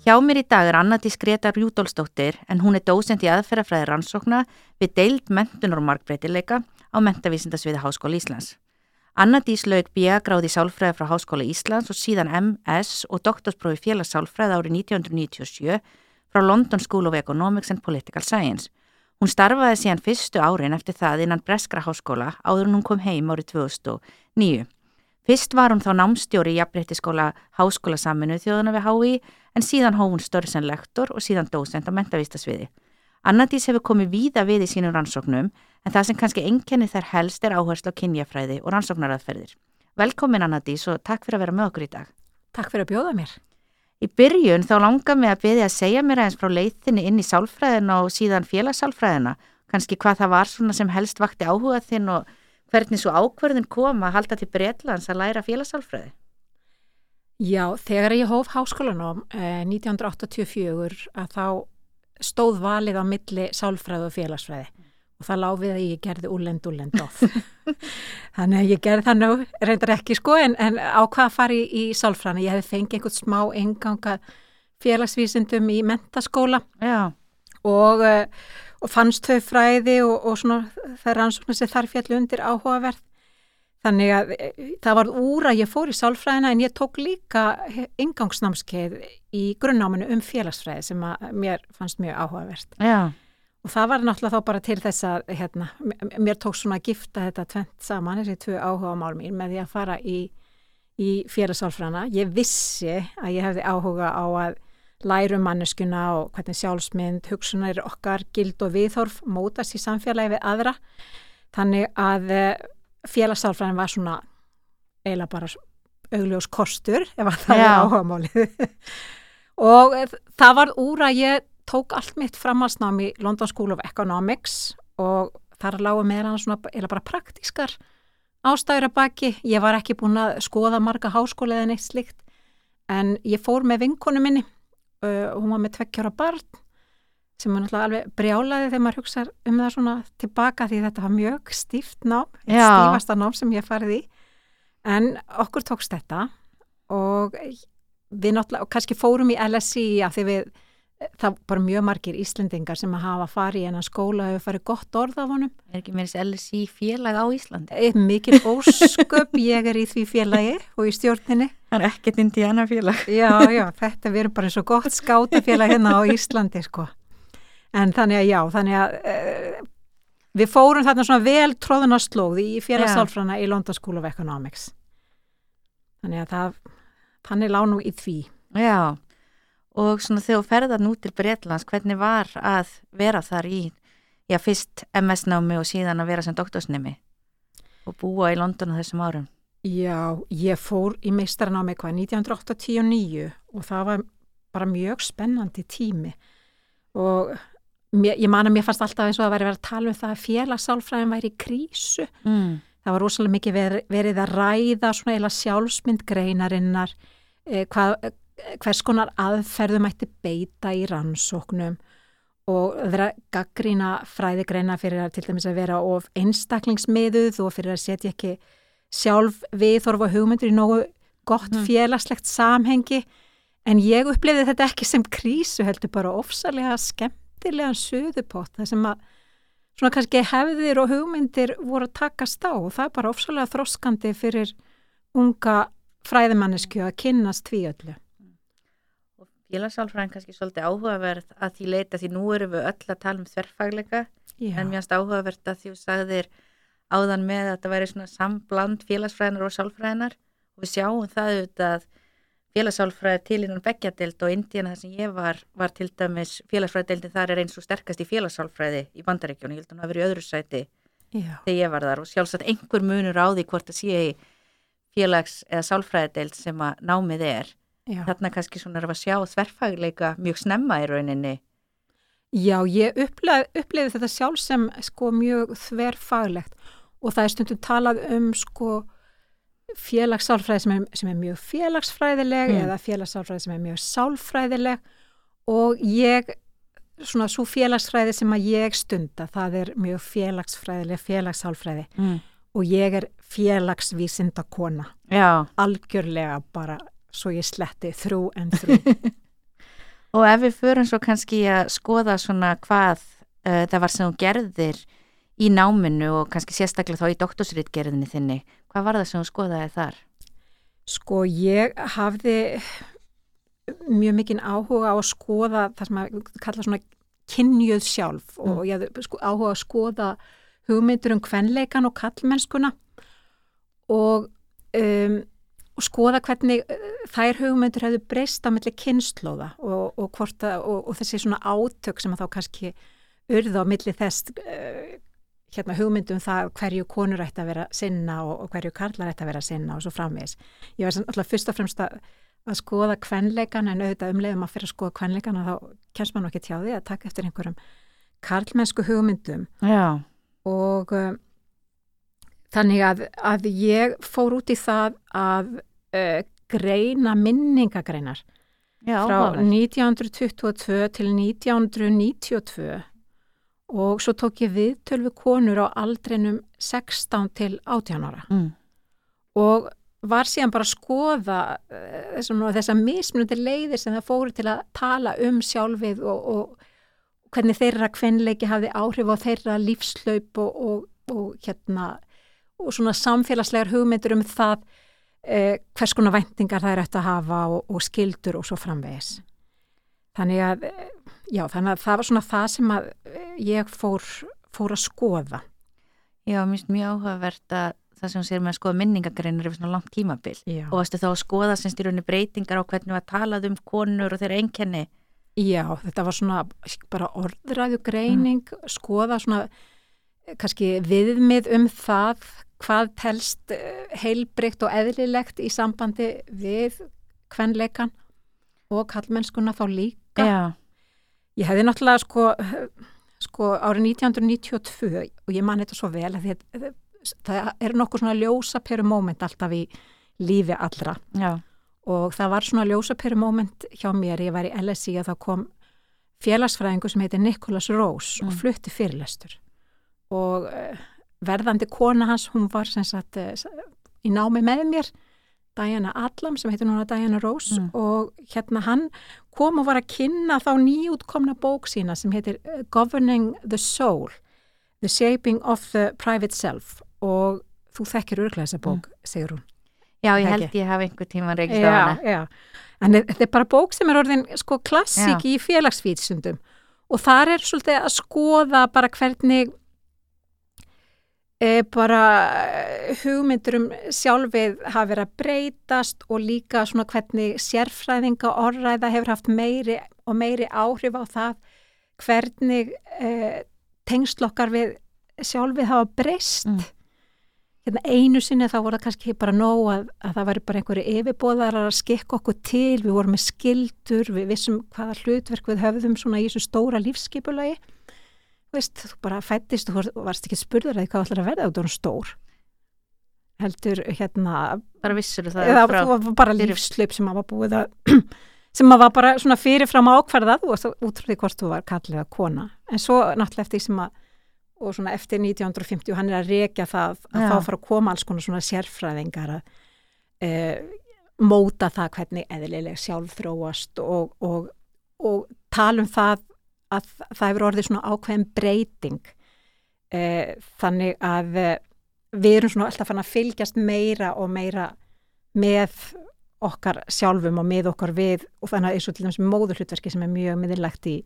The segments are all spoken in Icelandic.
Hjá mér í dag er Anna-Dís Greta Rjúdólsdóttir en hún er dósend í aðferðafræði rannsókna við deild mentunar og markbreytileika á mentavísindasviði Háskóla Íslands. Anna-Dís laug B.A.gráði sálfræði frá Háskóla Íslands og síðan M.S. og doktorsprófi félagssálfræði árið 1997 frá London School of Economics and Political Science. Hún starfaði síðan fyrstu árin eftir það innan Breskra Háskóla áður en hún kom heim árið 2009. Fyrst var hún þá námstjóri í jafnbreytiskóla háskóla saminu þjóðuna við HÍ en síðan hóf hún störð sem lektor og síðan dósend á mentavistasviði. Annadís hefur komið víða við í sínum rannsóknum en það sem kannski enkenni þær helst er áherslu á kynjafræði og rannsóknaraðferðir. Velkomin Annadís og takk fyrir að vera með okkur í dag. Takk fyrir að bjóða mér. Í byrjun þá langar mig að byrja að segja mér aðeins frá leiðinni inn í sálfræðina og síðan félagssálfræðina, kannski hvað það var svona sem helst vakti áhuga þinn og hvernig svo ákverðin kom að halda til Breitlands að læra félagsalfræði? Já, þegar ég hóf háskólanum eh, 1984 að þá stóð valið á milli sálfræði og félagsfræði og það láfið að ég gerði úlend úlend of. Þannig að ég gerði það nú, reyndar ekki sko, en, en á hvað fari í, í sálfræðina? Ég hef fengið einhvern smá enganga félagsvísindum í mentaskóla Já. og uh, og fannst þau fræði og, og svona það ansvöknar sem þar fjallu undir áhugaverð. Þannig að e, það var úr að ég fór í sálfræðina en ég tók líka ingangsnámskeið í grunnáminu um félagsfræði sem mér fannst mjög áhugavert. Já. Og það var náttúrulega þá bara til þess að hérna, mér tók svona að gifta þetta tvent saman, þessi tvö áhuga mál mín með því að fara í, í félagssálfræðina. Ég vissi að ég hefði áhuga á að lærum manneskuna og hvernig sjálfsmynd, hugsunar okkar, gild og viðhorf mótast í samfélagi við aðra. Þannig að eh, félagssálfræðin var svona eiginlega bara augljós kostur ef að það er áhuga málið. og eh, það var úr að ég tók allt mitt framhalsnám í London School of Economics og þar lágu meðan svona eiginlega bara praktískar ástæður að baki. Ég var ekki búin að skoða marga háskóla eða neitt slikt en ég fór með vinkonu minni uh, hún var með tveggjara barn sem var náttúrulega alveg brjálaði þegar maður hugsa um það svona tilbaka því þetta var mjög stíft nám, stífasta nám sem ég farið í. En okkur tókst þetta og við náttúrulega, og kannski fórum í LSI af því við, það var mjög margir Íslendingar sem að hafa farið í enn skóla og hefur farið gott orð af honum Er ekki meins LSI félag á Íslandi? Eitt mikil ósköp, ég er í því félagi og í stjórninni Það er ekkert indiana félag. Já, já, þetta verður bara svo gott skátafélag hérna á Íslandi, sko. En þannig að já, þannig að uh, við fórum þarna svona vel tróðunarslóði í félagssálfrana í London School of Economics. Þannig að það, þannig nú í því. Já, og svona þegar þú ferðar nú til Breitlands, hvernig var að vera þar í, já, fyrst MS-námi og síðan að vera sem doktorsnemi og búa í London á þessum árum? Já, ég fór í meistarnámi hvað 1989 og það var bara mjög spennandi tími og mér, ég man að mér fannst alltaf eins og að væri verið að tala um það að félagsálfræðin væri í krísu. Mm. Það var rosalega mikið verið, verið að ræða svona eila sjálfsmynd greinarinnar, eh, hvað, hvers konar aðferðum ætti beita í rannsóknum og vera gaggrína fræðigreina fyrir að til dæmis að vera of einstaklingsmiðuð og fyrir að setja ekki sjálf viðþorfa hugmyndur í nógu gott mm. félagslegt samhengi en ég upplifði þetta ekki sem krísu heldur bara ofsalega skemmtilegan söðupott það sem að svona kannski hefðir og hugmyndir voru að takast á og það er bara ofsalega þroskandi fyrir unga fræðimannisku að kynnast því öllu. Félagsálfræðin kannski svolítið áhugaverð að því leita því nú erum við öll að tala um þverfagleika en mjögst áhugaverð að því þú sagðir áðan með að þetta væri svona sambland félagsfræðinar og sálfræðinar og við sjáum það auðvitað að félagsálfræði til innan beggjadelt og Indíana þar sem ég var, var til dæmis félagsfræðideldin þar er eins og sterkast í félagsálfræði í bandaríkjónu, ég held að hann hafi verið í öðru sæti Já. þegar ég var þar. Og sjálfsagt einhver munur á því hvort að sé félags- eða sálfræðideld sem að námið er Já. þarna kannski svona er að sjá þverfagleika mjög snemma í rauninni Já, ég upplefði þetta sjálf sem sko mjög þverfaglegt og það er stundum talað um sko félagssálfræði sem, sem er mjög félagsfræðileg mm. eða félagssálfræði sem er mjög sálfræðileg og ég, svona svo félagsfræði sem að ég stunda, það er mjög félagsfræðileg félagssálfræði mm. og ég er félagsvísinda kona, Já. algjörlega bara svo ég sletti þrú en þrú. og ef við förum svo kannski að skoða svona hvað uh, það var sem þú gerðir í náminu og kannski sérstaklega þá í doktorsritgerðinni þinni. Hvað var það sem þú skoðaði þar? Sko ég hafði mjög mikinn áhuga á að skoða það sem að kalla svona kynjuð sjálf mm. og ég hafði sko, áhuga að skoða hugmyndur um kvenleikan og kallmennskuna og, um, og skoða hvernig uh, þær hugmyndur hefðu breyst á milli kynnslóða og, og, og þessi svona átök sem að þá kannski urða á milli þess uh, hérna hugmyndum það hverju konur ætti að vera sinna og, og hverju karlar ætti að vera sinna og svo framvegis. Ég var alltaf fyrst og fremst að, að skoða kvenleikan en auðvitað umleiðum að fyrir að skoða kvenleikan og þá kemst maður ekki tjá því að taka eftir einhverjum karlmennsku hugmyndum Já. og um, þannig að, að ég fór út í það að uh, greina minningagreinar Já, frá 1922 til 1992 og svo tók ég við tölvu konur á aldrinum 16 til 18 ára. Mm. og var síðan bara að skoða uh, þessar mismundi leiðir sem það fóru til að tala um sjálfið og, og hvernig þeirra kvenleiki hafi áhrif á þeirra lífslaup og, og, og hérna og svona samfélagslegar hugmyndur um það hvers konar vendingar það er eftir að hafa og skildur og svo framvegis þannig að já, þannig að það var svona það sem að eh, ég fór, fór að skoða. Já, mér finnst mjög áhugavert að það sem sér með að skoða minningagreinir yfir svona langt tímabil já. og varstu þá að skoða semst í rauninni breytingar á hvernig við að talað um konur og þeirra enkenni. Já, þetta var svona bara orðræðu greining, mm. skoða svona eh, kannski viðmið um það hvað telst eh, heilbrygt og eðlilegt í sambandi við kvenleikan og kallmennskuna þá líka. Já Ég hefði náttúrulega sko, sko árið 1992 og ég man þetta svo vel að þetta, það er nokkuð svona ljósaperu moment alltaf í lífi allra Já. og það var svona ljósaperu moment hjá mér, ég var í LSI og þá kom félagsfræðingu sem heitir Nicholas Rose mm. og flutti fyrirlestur og uh, verðandi kona hans, hún var sem sagt uh, í námi með mér Diana Adlam sem heitir núna Diana Rose mm. og hérna hann kom og var að kynna þá nýjútkomna bók sína sem heitir uh, Governing the Soul The Shaping of the Private Self og þú þekkir örglega þessa bók, mm. segir hún. Já, ég held ég hafa einhver tíma reykist á hana. Já, já, en þetta er bara bók sem er orðin sko klassík í félagsvítsundum og þar er svolítið að skoða bara hvernig bara eh, hugmyndur um sjálfið hafa verið að breytast og líka svona hvernig sérfræðinga orðræða hefur haft meiri og meiri áhrif á það hvernig e, tengslokkar við sjálfið hafa breyst. Mm. Hérna einu sinni þá voru það kannski bara nóg að, að það væri bara einhverju yfirbóðar að skikka okkur til, við vorum með skildur, við vissum hvaða hlutverk við höfðum svona í þessu stóra lífskeipulagi veist, þú bara fættist og varst ekki spurður að hvað ætlar að verða út á hún stór. Heldur hérna bara vissur það eða þú var bara lífslaup sem að var búið að sem að var bara svona fyrirfram ákvarðað og út frá því hvort þú var kallið að kona. En svo náttúrulega eftir sem að og svona eftir 1950 hann er að reykja það að þá fara að koma alls konar svona sérfræðingar að e, móta það hvernig eðlileg sjálf þróast og, og, og tala um það að það hefur orðið svona ákveðin breyting eh, þannig að eh, við erum svona alltaf fann að fylgjast meira og meira með okkar sjálfum og með okkar við og þannig að eins og til dæmis móðurhlutverki sem er mjög miðurlegt í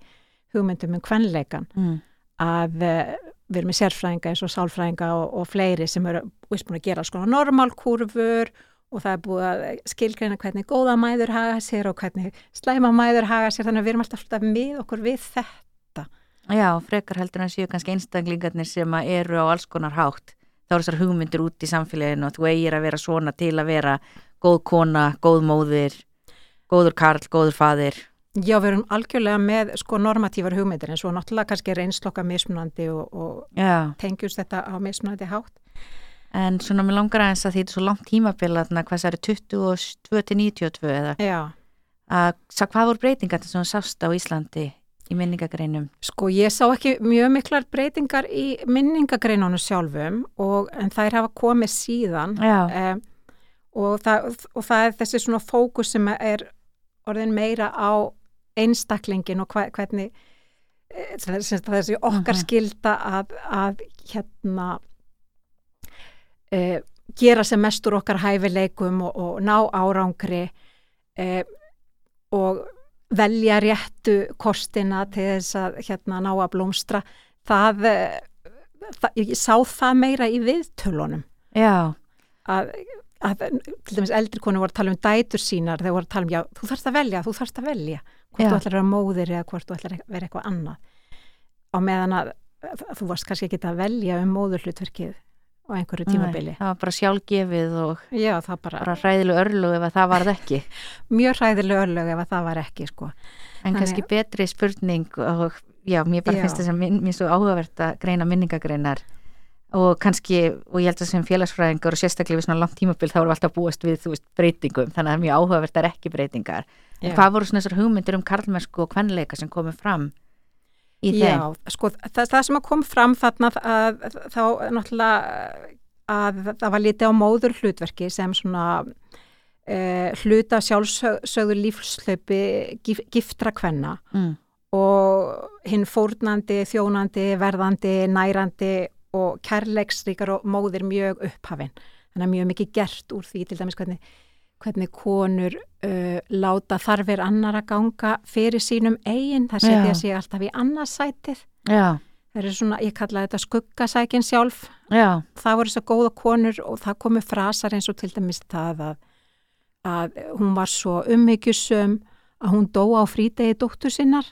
hugmyndum um kvenleikan mm. að eh, við erum með sérfræðinga eins og sálfræðinga og, og fleiri sem eru búin að gera alls konar normalkurfur og það er búið að skilgreina hvernig góða mæður haga sér og hvernig slæma mæður haga sér þannig að við erum alltaf alltaf með okkur við þetta. Já, frekar heldur en séu kannski einstaklingarnir sem eru á alls konar hátt. Það eru þessar hugmyndir út í samfélaginu og þú eigir að vera svona til að vera góð kona, góð móðir, góður karl, góður fadir. Já, við erum algjörlega með sko normatívar hugmyndir en svo náttúrulega kannski reynslokka mismunandi og, og tengjust þetta á mismunandi hátt. En svona mér langar aðeins að því þetta er svo langt tímabil að hvað það eru 22-92 eða? Já. Að, hvað voru breytingar að það sást á Íslandi í minningagreinum? Sko ég sá ekki mjög miklar breytingar í minningagreinunum sjálfum og, en þær hafa komið síðan eh, og, það, og það er þessi svona fókus sem er orðin meira á einstaklingin og hva, hvernig eh, þessi okkar skilda að, að hérna e, gera sem mestur okkar hæfileikum og, og ná árangri e, og velja réttu kostina til þess að hérna ná að blómstra. Það, það ég sá það meira í viðtölunum. Já. Að að til dæmis eldri konu voru að tala um dætur sínar þegar voru að tala um já, þú þarfst að velja, þú þarfst að velja hvort já. þú ætlar að vera móðir eða hvort þú ætlar að vera eitthvað annað. Á meðan að, þú varst kannski ekki að velja um móðurhlutverkið á einhverju tímabili. Nei, það var bara sjálfgefið og já, bara, bara ræðileg örlug ef það varð ekki. Mjög ræðileg örlug ef það var ekki sko. En Þannig, kannski betri spurning og já, mér bara já. finnst þess að mér er svo áhugavert að greina minningagreinar og kannski, og ég held að sem félagsfræðingar og sérstaklega við svona langt tímabild þá erum við alltaf búast við, þú veist, breytingum þannig að það er mjög áhugavert að er ekki breytingar en Já. hvað voru svona þessar hugmyndir um karlmennsku og kvenleika sem komið fram í þeim? Já, sko, það, það sem kom fram þarna að, þá náttúrulega að það var litið á móður hlutverki sem svona eh, hluta sjálfsögður lífslaupi gif, giftra kvenna mm. og hinn fórnandi, þjónandi, verðandi, nærandi og kærleiksríkar og móðir mjög upphafinn. Þannig að mjög mikið gert úr því til dæmis hvernig, hvernig konur uh, láta þarfir annar að ganga fyrir sínum eigin, það setja sig alltaf í annarsætið. Já. Það eru svona, ég kallaði þetta skuggasækin sjálf. Já. Það voru svo góða konur og það komu frasar eins og til dæmis það að, að hún var svo ummyggjusum að hún dó á frítegi dóttur sinnar.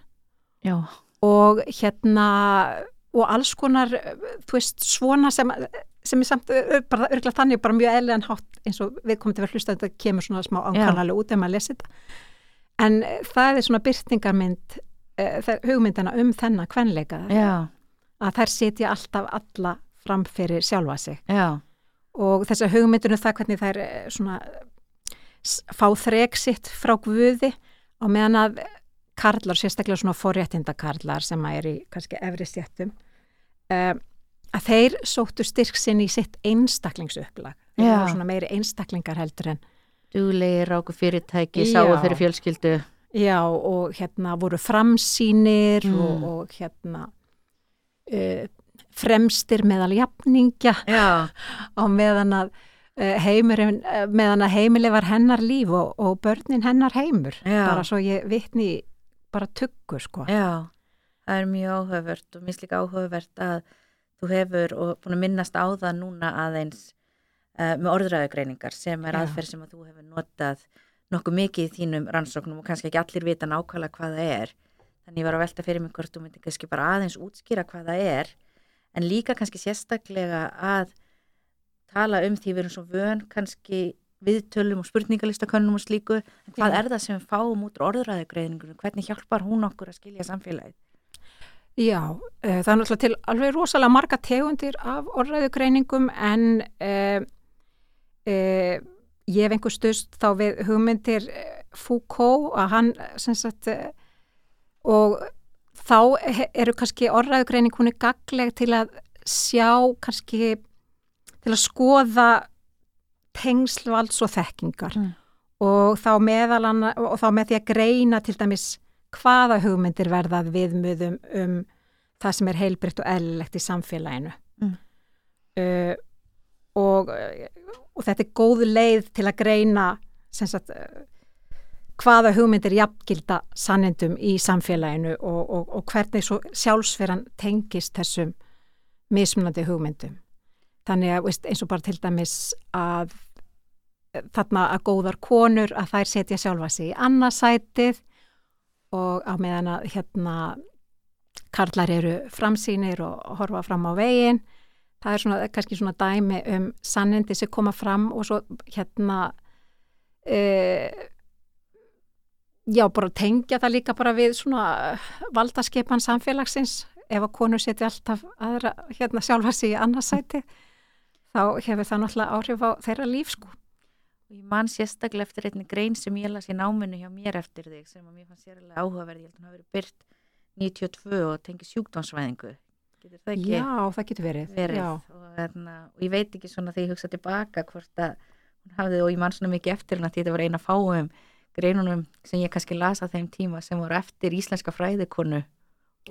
Já. Og hérna og alls konar, þú veist, svona sem, sem er samt bara örgulega þannig bara mjög eðlega hátt eins og við komum til að hlusta þetta kemur svona smá ákvæmlega út ef maður lesi þetta. En það er svona byrtingarmynd uh, hugmyndina um þennan kvenleika. Að þær setja alltaf alla fram fyrir sjálfa sig. Já. og þess að hugmyndinu það hvernig þær svona fá þreksitt frá guði og meðan að karlar, sérstaklega svona forréttindakarlar sem er í kannski efri stjættum um, að þeir sóttu styrk sinn í sitt einstaklingsuplag þeir eru svona meiri einstaklingar heldur en Dúlegir, ráku fyrirtæki, sáu fyrir fjölskyldu Já, og hérna voru framsýnir mm. og, og hérna uh, fremstir meðal jafningja á meðan að uh, heimurinn, uh, meðan að heimili var hennar líf og, og börnin hennar heimur Já. bara svo ég vittni bara tuggu sko. Já, það er mjög áhugavert og minnst líka áhugavert að þú hefur og búin að minnast á það núna aðeins uh, með orðræðugreiningar sem er aðferð sem að þú hefur notað nokkuð mikið í þínum rannsóknum og kannski ekki allir vita nákvæmlega hvað það er. Þannig ég var að velta fyrir mig hvort þú myndi kannski bara aðeins útskýra hvað það er en líka kannski sérstaklega að tala um því við erum svo vön kannski viðtölum og spurningalistakönnum og slíku en hvað Já. er það sem við fáum út orðræðugreiningunum, hvernig hjálpar hún okkur að skilja samfélagið? Já, uh, það er náttúrulega til alveg rosalega marga tegundir af orðræðugreiningum en uh, uh, ég hef einhver stöðst þá við hugmyndir Foucault að hann sagt, og þá eru kannski orðræðugreining hún er gagleg til að sjá kannski til að skoða tengslvalds og þekkingar mm. og, þá meðalanna, og þá með því að greina til dæmis hvaða hugmyndir verðað viðmöðum um það sem er heilbritt og ellegt í samfélaginu mm. uh, og, og þetta er góð leið til að greina sagt, uh, hvaða hugmyndir jafngilda sannendum í samfélaginu og, og hvernig sjálfsverðan tengist þessum mismunandi hugmyndum Þannig að veist, eins og bara til dæmis að þarna að góðar konur að þær setja sjálfa sig í annarsætið og á meðan að hérna karlar eru framsýnir og horfa fram á veginn. Það er svona, kannski svona dæmi um sannindi sem koma fram og svo hérna e, já, bara tengja það líka bara við svona valdaskipan samfélagsins ef að konur setja alltaf aðra, hérna sjálfa sig í annarsæti þá hefur það náttúrulega áhrif á þeirra líf sko. Ég man sérstaklega eftir einni grein sem ég las í náminu hjá mér eftir þig sem að mér fannst sérlega áhugaverð, ég held að hún hafi verið byrt 92 og tengi sjúkdómsvæðingu. Það ekki? Já, það getur verið. verið. Og, erna, og ég veit ekki svona þegar ég hugsa tilbaka hvort að hún hafði og ég man svona mikið eftir hún að þetta var eina fáum greinunum sem ég kannski lasa þeim tíma sem voru eftir íslenska fræðikonu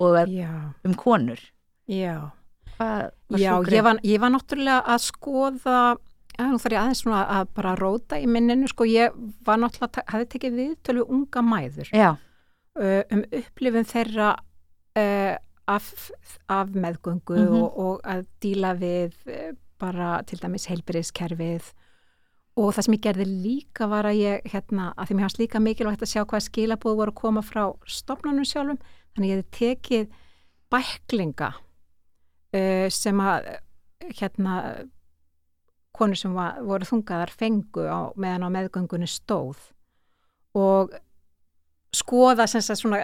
og um konur. Já. Já, ég var, ég var náttúrulega að skoða Já, nú þarf ég aðeins svona að bara róta í minninu, sko ég var náttúrulega, hafði tekið við tölvu unga mæður uh, um upplifin þeirra uh, af, af meðgöngu mm -hmm. og, og að díla við uh, bara til dæmis heilbyrðiskerfið og það sem ég gerði líka var að ég, hérna, að því mér hans líka mikilvægt að sjá hvað skilabóð voru að koma frá stopnarnum sjálfum, þannig ég hefði tekið bæklinga sem að hérna konur sem var, voru þungaðar fengu á, meðan á meðgöngunni stóð. Og skoða sem sagt svona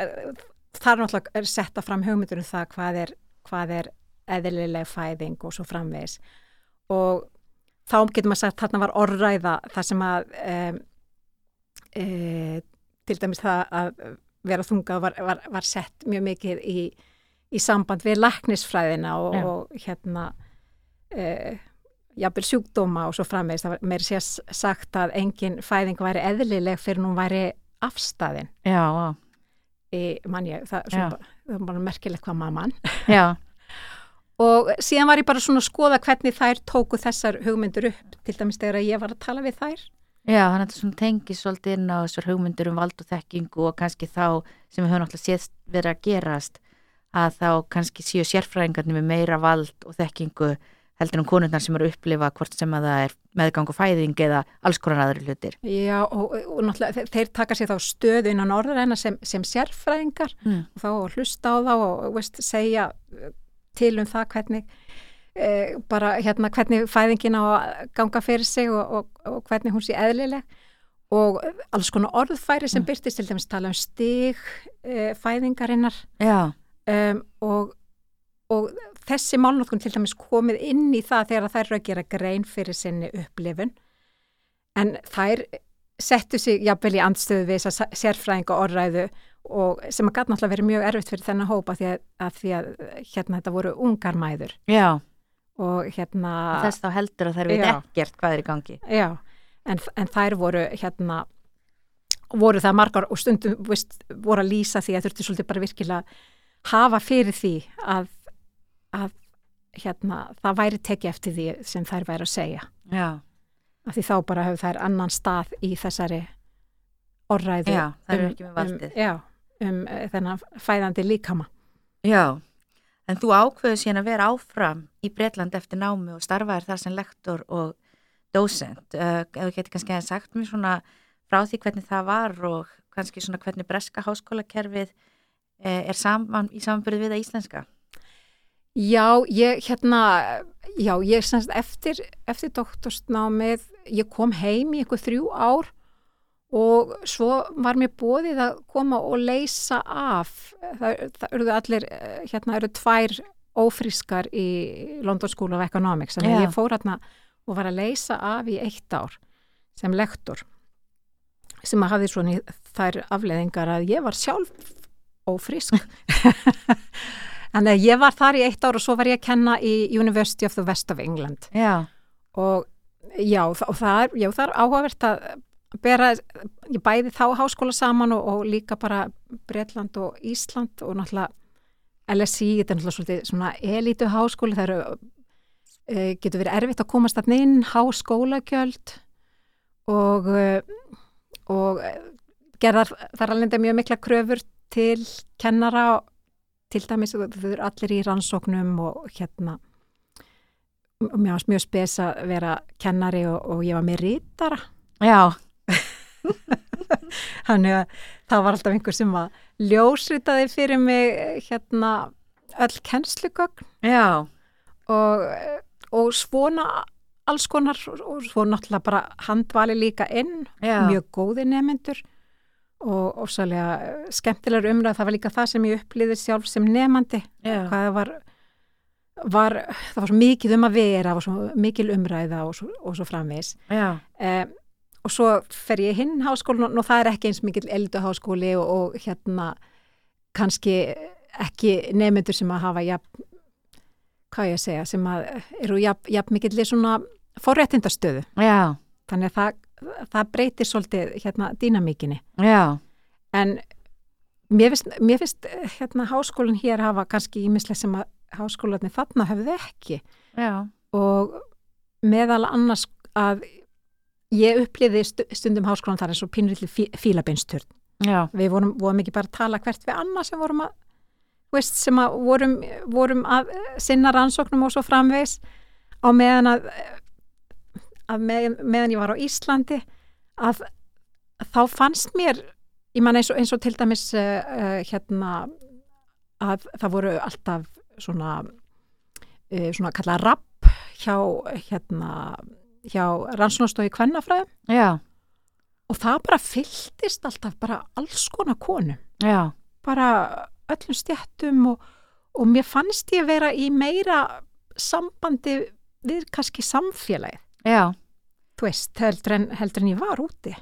þar náttúrulega er setta fram hugmyndur um það hvað er, hvað er eðlileg fæðing og svo framvegs og þá getur maður sagt þarna var orðræða það sem að e, e, til dæmis það að vera þungað var, var, var sett mjög mikið í, í samband við laknisfræðina og, og hérna e, jafnvel sjúkdóma og svo frammeðist það mér sé sagt að engin fæðing væri eðlileg fyrir nú væri afstæðin Já í, man ég, það, svona, það er bara merkilegt hvað maður mann og síðan var ég bara svona að skoða hvernig þær tóku þessar hugmyndur upp til dæmis þegar ég var að tala við þær. Já, þannig að það tengis svolítið inn á þessar hugmyndur um vald og þekkingu og kannski þá sem við höfum alltaf séð verið að gerast að þá kannski séu sérfræðingarnir með meira vald og þekkingu heldur um konurnar sem eru að upplifa hvort sem að það er meðgang og fæðing eða alls konar aðri hlutir. Já og, og náttúrulega þeir taka sér þá stöðu innan orðaræna sem, sem sérfræðingar mm. og þá hlusta á þá og veist, segja uh, til um það hvernig e, bara hérna hvernig fæðingin á að ganga fyrir sig og, og, og hvernig hún sé eðlileg og alls konar orðfæri sem mm. byrtist til dæmis tala um stig e, fæðingarinnar um, og og þessi málnótkun til dæmis komið inn í það þegar þær eru að gera grein fyrir sinni upplifun. En þær settu sig jafnvel í andstöðu við þess að sérfræðinga orðræðu og sem að gæti náttúrulega verið mjög erfitt fyrir þennan hópa því að, að því að hérna þetta voru ungar mæður. Já. Og hérna Þess þá heldur að þær veit ekkert hvað er í gangi. Já, en, en þær voru hérna voru það margar og stundum veist, voru að lýsa því að þurftu svolítið bara virkilega hafa fyrir því að að hérna, það væri tekið eftir því sem þær væri að segja. Já. af því þá bara hefur þær annan stað í þessari orræðu Já, um, um, Já, um uh, þennan fæðandi líkama. Já, en þú ákveður síðan að vera áfram í Breitland eftir námi og starfaðir þar sem lektor og dósent. Uh, eða getur kannski að sagt mér svona frá því hvernig það var og kannski svona hvernig breska háskólakerfið uh, er saman í samanbyrðu við að íslenska Já, ég hérna, já, ég semst eftir, eftir doktorsnámið, ég kom heim í eitthvað þrjú ár og svo var mér bóðið að koma og leysa af, það, það eruðu allir, hérna eru tvær ófrískar í London School of Economics, þannig að ég fór hérna og var að leysa af í eitt ár sem lektor sem að hafi svona þær afleðingar að ég var sjálf ófrísk Þannig að ég var þar í eitt ár og svo var ég að kenna í University of the West of England. Já. Og já, og það er, já, það er áhugavert að bera, ég bæði þá háskóla saman og, og líka bara Breitland og Ísland og náttúrulega LSI, þetta er náttúrulega svolítið svona elítu háskóli, það eru, e, getur verið erfitt að komast alltaf inn, háskólagjöld og, e, og gerðar þar alveg mjög mikla kröfur til kennara og til dæmis þau eru allir í rannsóknum og hérna mér varst mjög spes að vera kennari og, og ég var með rítara Já. Þannig að það var alltaf einhver sem að ljósritaði fyrir mig hérna öll kennslugögn. Já. Og, og svona alls konar og svo náttúrulega bara handvali líka inn Já. mjög góði nefnendur og ósalega skemmtilegur umræð, það var líka það sem ég upplýði sjálf sem nefandi það var, var það var svo mikið um að vera og svo mikil umræða og svo, og svo framvegis. Já. eh, og svo fer ég hinn háskólan og, það er ekki eins mikil eldu háskóli og, og hérna kannski ekki nefnendur sem að hafa jafn, hvað ég að segja, sem að eru jafn, jafn mikill svona forréttindastöðu. Þannig að það, það breytir svolítið hérna dýnamíkinni Já. en mér finnst, mér finnst hérna háskólinn hér hafa kannski ímislega sem að háskólanir þarna höfðu ekki Já. og meðal annars að ég uppliði stu- stundum háskólan þar eins og pínrilli fí, fílabeinsturn Já. við vorum, vorum ekki bara að tala hvert við annað sem vorum að veist, sem að vorum, vorum að sinna rannsóknum og svo framvegs á meðan að, að með, meðan ég var á Íslandi að þá fannst mér ég man eins og, eins og til dæmis uh, hérna að það voru alltaf svona uh, svona kallað rapp hjá hérna hjá rannsóknastofi kvennafræðum Já. og það bara fylltist alltaf bara alls konar konum Já. bara öllum stjættum og, og mér fannst ég vera í meira sambandi við kannski samfélagið, Já. þú veist, heldur en, heldur en ég var úti.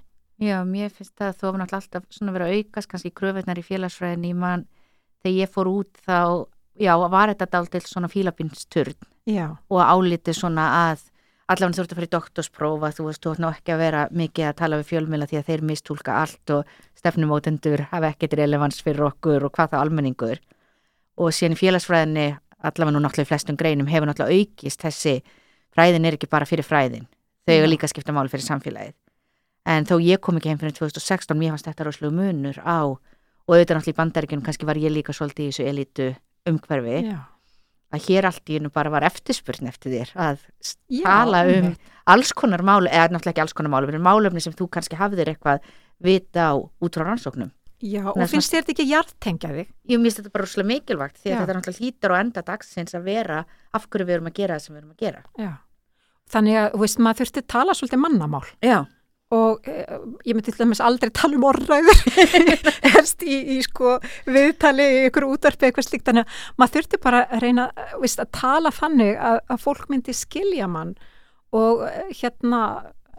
Já, mér finnst það að þú var náttúrulega alltaf svona verið að aukast kannski kröfunar í félagsfræðinni í mann þegar ég fór út þá, já, var þetta dáltil svona fílabinsturn Já, og álitið svona að allavega þú ert að fara í doktorsprófa, þú veist, þú ætti nú ekki að vera mikið að tala við fjölmjöla því að þeir mistúlka allt og stefnumótendur hafa ekkert relevans fyrir okkur og hvað það almenningur og síðan í félagsfræðinni allavega nú náttúrulega í flestum greinum hefur náttúrulega aukist þessi fræðin er ekki bara fyrir fræðin þau eru líka að skipta máli fyrir samfélagið en þó ég kom ekki heim fyrir 2016 mér fannst þetta rosalega munur á og auðvitað náttúrulega í bandaríkjunum kannski var ég líka svolítið í þessu elitu umhverfi já. að hér allt í hennu bara var eftirspurn eftir þér að Já, tala um einmitt. alls konar málu, eða náttúrulega ekki alls konar málu, en málefni sem þú kannski hafðir eitthvað vita á út frá rannsóknum. Já, og Nei, finnst þér þetta ekki hjartengja þig? Ég mist þetta bara rosalega mikilvægt því að Já. þetta náttúrulega hlýtar og enda dagsins að vera af hverju við erum að gera það sem við erum að gera. Þannig að, þú veist, maður þurfti að tala svolítið mannamál. Já, og e, ég myndi til dæmis aldrei tala um orðræður. Helst í, í sko viðtali í ykkur útvarpi eitthvað slíkt. Þannig að maður þurfti bara að reyna eh, veist, að tala þannig að, að fólk myndi skilja mann. Og eh, hérna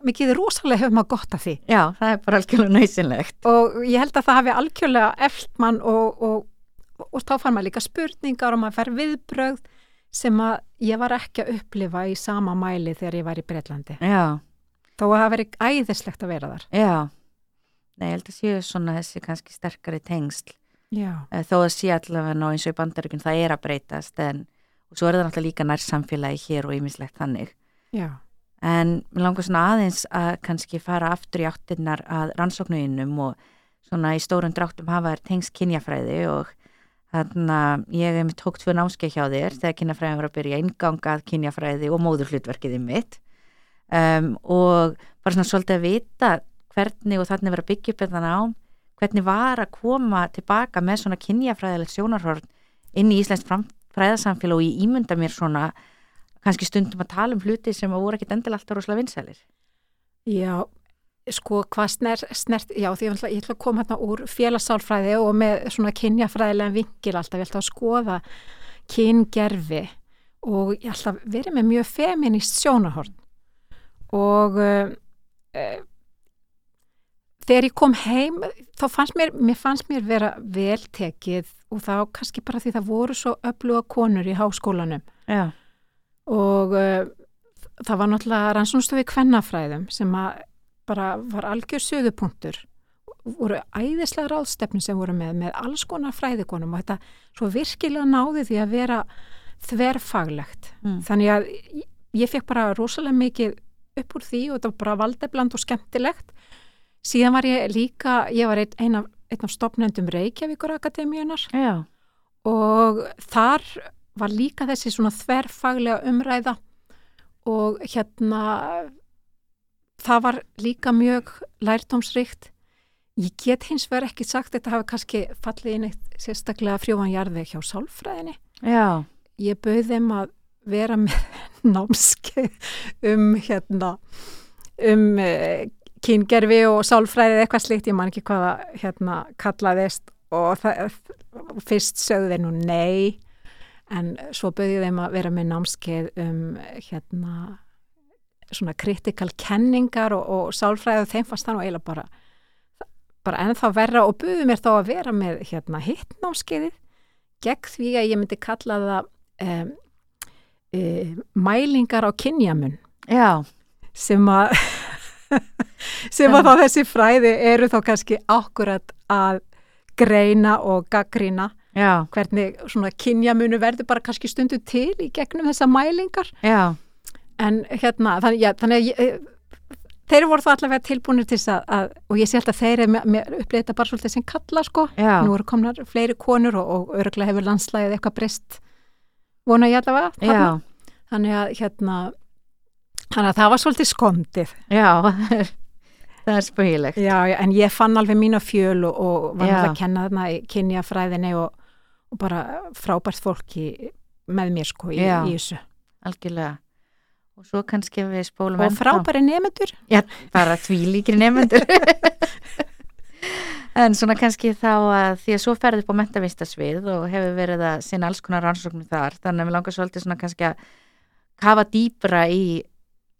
mikið rosalega hefur maður gott af því. Já, það er bara algjörlega nöysinlegt. og ég held að það hafi algjörlega eftir mann og, og, og þá fann maður líka spurningar og maður fær viðbrögð sem að ég var ekki að upplifa í sama mæli þegar ég var í Breitlandi Já, þó að það veri æðislegt að vera þar. Já. Nei, ég held að séu svona þessi kannski sterkari tengsl. Já, eh, þó að sé allavega ná eins og í bandaríkun það er að breytast en og svo er það náttúrulega líka nær samfélagi hér og ýmislegt þannig. já, En mér langar svona aðeins að kannski fara aftur í áttirnar að rannsóknuðinum og svona í stórum dráttum hafa þær tengst kynjafræði og þannig að ég hef með tók tvö námskeið hjá þér þegar kynjafræðin var að byrja ingangað kynjafræði og móðurhlutverkiði mitt um, og bara svona svolítið að vita hvernig og þannig að upp þetta nám, hvernig var að koma tilbaka með svona kynjafræðilegt sjónarhorn inn í Íslands fræðasamfélag og ég ímynda mér svona kannski stundum að tala um hluti sem voru ekkit endilega alltaf rosalega vinsælir. já sko hvað snert, snert já því ég ætla, ég ætla að koma hérna úr félagssálfræði og með svona kynjafræðilega vingil alltaf, ég ætla að skoða kyngerfi og ég ætla að vera með mjög feminist sjónahorn og uh, uh, þegar ég kom heim þá fannst mér, mér fannst mér vera veltekið og þá kannski bara því það voru svo öfluga konur í háskólanum. Já, og uh, það var náttúrulega rannsónstofi kvennafræðum sem að bara var algjör söðupunktur voru æðislega ráðstefni sem voru með með alls konar fræðikonum og þetta svo virkilega náði því að vera þverfaglegt. Mm. þannig að ég, ég fekk bara rosalega mikið upp úr því og þetta var bara valdebland og skemmtilegt. Síðan var ég líka, ég var einn ein af, ein af stopnendum Reykjavíkur Akademíunar já, og þar var líka þessi svona þverfaglega umræða og hérna það var líka mjög lærtómsrikt ég get hins vegar ekki sagt þetta hafi kannski fallið inn eitt sérstaklega frjóanjarði hjá sálfræðinni. Já, ég bauð þeim að vera með námskeið um hérna um uh, kyngerfi og sálfræðið eitthvað slikt, ég man ekki hvaða hérna kallaðist og það, fyrst sögðu þeir nú nei. En svo bauði þeim að vera með námskeið um hérna svona kritikal kenningar og, og sálfræðið þeim fannst það nú eiginlega bara bara ennþá verra og buði mér þá að vera með hérna hittnámskeiðið gegn því að ég myndi kalla það um, um, mælingar á kynjamun. Já, sem að sem að þá þessi fræði eru þá kannski akkurat að greina og gaggrína já, hvernig svona kynjamunu verður bara kannski stundu til í gegnum þessa mælingar. Já, en hérna þannig, já, þannig að ég, þeir voru þá allavega tilbúinir til þess að, að og ég sé alltaf þeir er upplýðið þetta bara svolítið sem kalla sko. Já, nú eru komnar fleiri konur og, og örgulega hefur landslæðið eitthvað breyst vona ég allavega þarna. þannig að hérna þannig að það var svolítið skondið. Já, það er spögilegt. já, já, en ég fann alveg mína fjöl og, og var náttúrulega að kenna þarna í kynjafræðinni og, og bara frábært fólki með mér sko í, í þessu. Algjörlega. Og svo kannski við spólum og frábæri nefndur Já, bara því líkri nefnendur. en svona kannski þá að því að svo ferði upp á mentavistasvið og hefur verið að sinna alls konar rannsóknum þar, þannig að við langar svolítið svona kannski að kafa dýpra í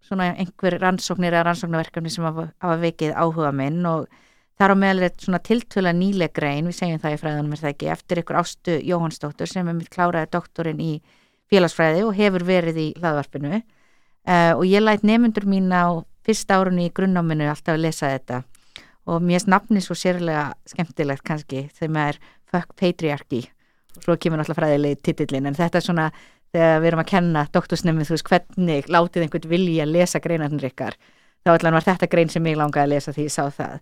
svona einhver rannsóknir eða rannsóknarverkefni sem hafa, vikið áhuga minn og þar á meðal er svona tiltöla nýleg grein, við segjum það í fræðanum er það ekki, eftir ykkur ástu Jóhannsdóttur sem er mitt kláraði doktorinn í félagsfræði og hefur verið í hlaðvarpinu uh, og ég læt nefnundur mín á fyrsta árunni í grunnáminu alltaf að lesa þetta. Og mér er nafni svo sérlega skemmtilegt kannski þegar maður er fuck patriarchy. Og svo kemur náttúrulega fræðilegi titillin en þetta er svona þegar við erum að kenna doktorsnefnum þú veist hvernig látið einhvern vilja að lesa greinarnir ykkar. Þá allan var þetta grein sem ég langaði að lesa því ég sá það.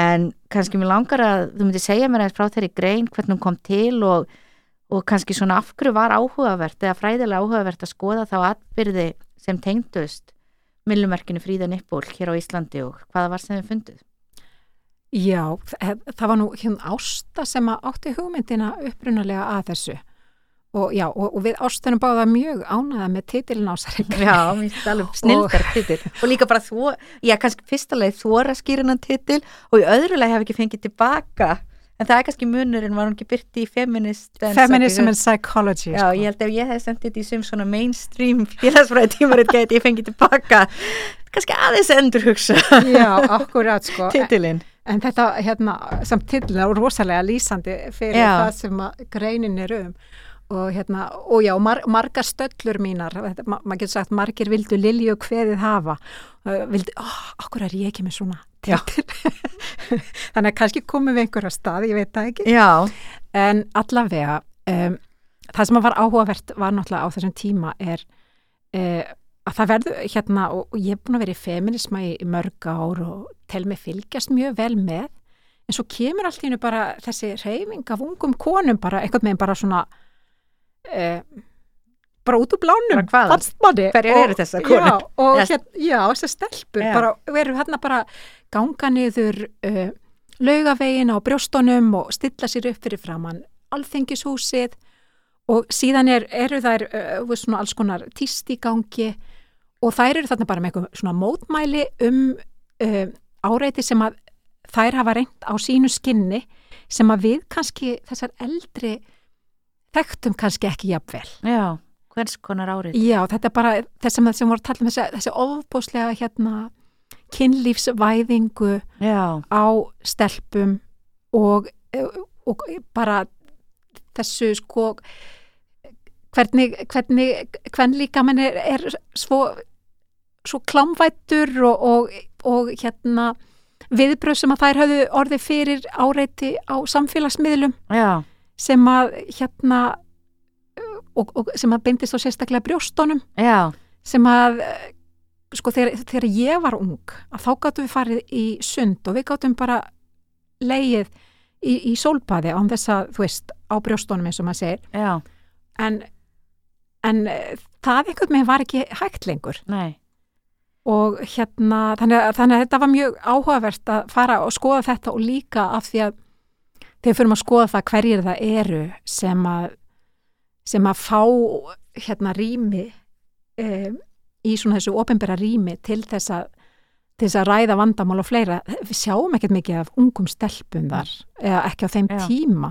En kannski mér langar að þú myndir segja mér aðeins frá þeirri grein hvernig hún kom til og, og kannski svona af hverju var áhugavert eða fræðilega áhugavert að skoða þá atbyrði sem tengdust millumerkinu Fríða Nippól hér á Íslandi og hvaða var sem þið fundið? Já, það, var nú hérna Ásta sem að átti hugmyndina upprunalega að þessu. Og já, og, og við Ástunum báða mjög ánaða með titilin ásarinn Já, mér finnst alveg snildar titil. Og líka bara þó, já kannski fyrsta leið þóra skýrinan titil og í öðru leið hef ekki fengið tilbaka en það er kannski munurinn var hún ekki byrti í feminist Feminism and Psychology Já, sko. ég held ef ég hef sendið þetta í sem svona mainstream félagsfræði tímarit geti ég fengið tilbaka. Kannski aðeins endur hugsa Já, akkurat sko. Titilinn. En þetta, hérna, samt titlina er rosalega lýsandi fyrir Já. það sem að greinin er um og hérna, og já, mar margar stöllur mínar, ma maður getur sagt margir vildu Lilju kveðið hafa. Vildu, ó, okkur er ég ekki með svona þannig að kannski komum við einhverja stað, ég veit það ekki. Já, en allavega um, það sem var áhugavert var náttúrulega á þessum tíma er uh, að það verður hérna og, og ég er búin að vera í feminisma í, í mörg ár og tel mig fylgjast mjög vel með. En svo kemur allt í hennu bara þessi reyfing af ungum konum bara eitthvað með bara svona uh, bara út úr blánum fannst manni. Hverjar Og- eru þessar konur? Já, Yes. hér, já, þessar stelpur Já. bara, veru hérna bara ganga niður uh, laugavegin á brjóstunum og stilla sér upp fyrir framann alþengishúsið og síðan er, eru þær uh, svona alls konar tíst í gangi og þær eru þarna bara með eitthvað svona mótmæli um uh, áreiti sem að þær hafa reynt á sínu skinni sem að við kannski þessar eldri þekktum kannski ekki jafnvel. já, hvers konar árið? Já, þetta er bara þess sem, sem voru að tala um þessi, þessi ofbúslega hérna kynlífsvæðingu Já, á stelpum og, og bara þessu sko hvernig, hvernig, líka mann er, er svo, svo klámvættur og, og, og hérna viðbröð sem að þær höfðu orðið fyrir áreiti á samfélagsmiðlum. Já, sem að hérna og, og sem að beindist á sérstaklega brjóstunum. Já, sem að sko þegar, þegar ég var ung að þá gáttum við farið í sund og við gáttum bara leið í, í sólbaði án þess að þú veist á brjóstunum eins og maður segir. Já, en, en eh, það einhvern veginn var ekki hægt lengur. Nei. Og hérna þannig að, þannig að þetta var mjög áhugavert að fara og skoða þetta og líka af því að þegar fyrir að skoða það hverjir það eru sem að sem að fá hérna rými um, í svona þessu ofinbera rými til þess að til þess að ræða vandamál og fleira. Við sjáum ekkert mikið af ungum stelpum þar eða ekki á þeim Já. tíma.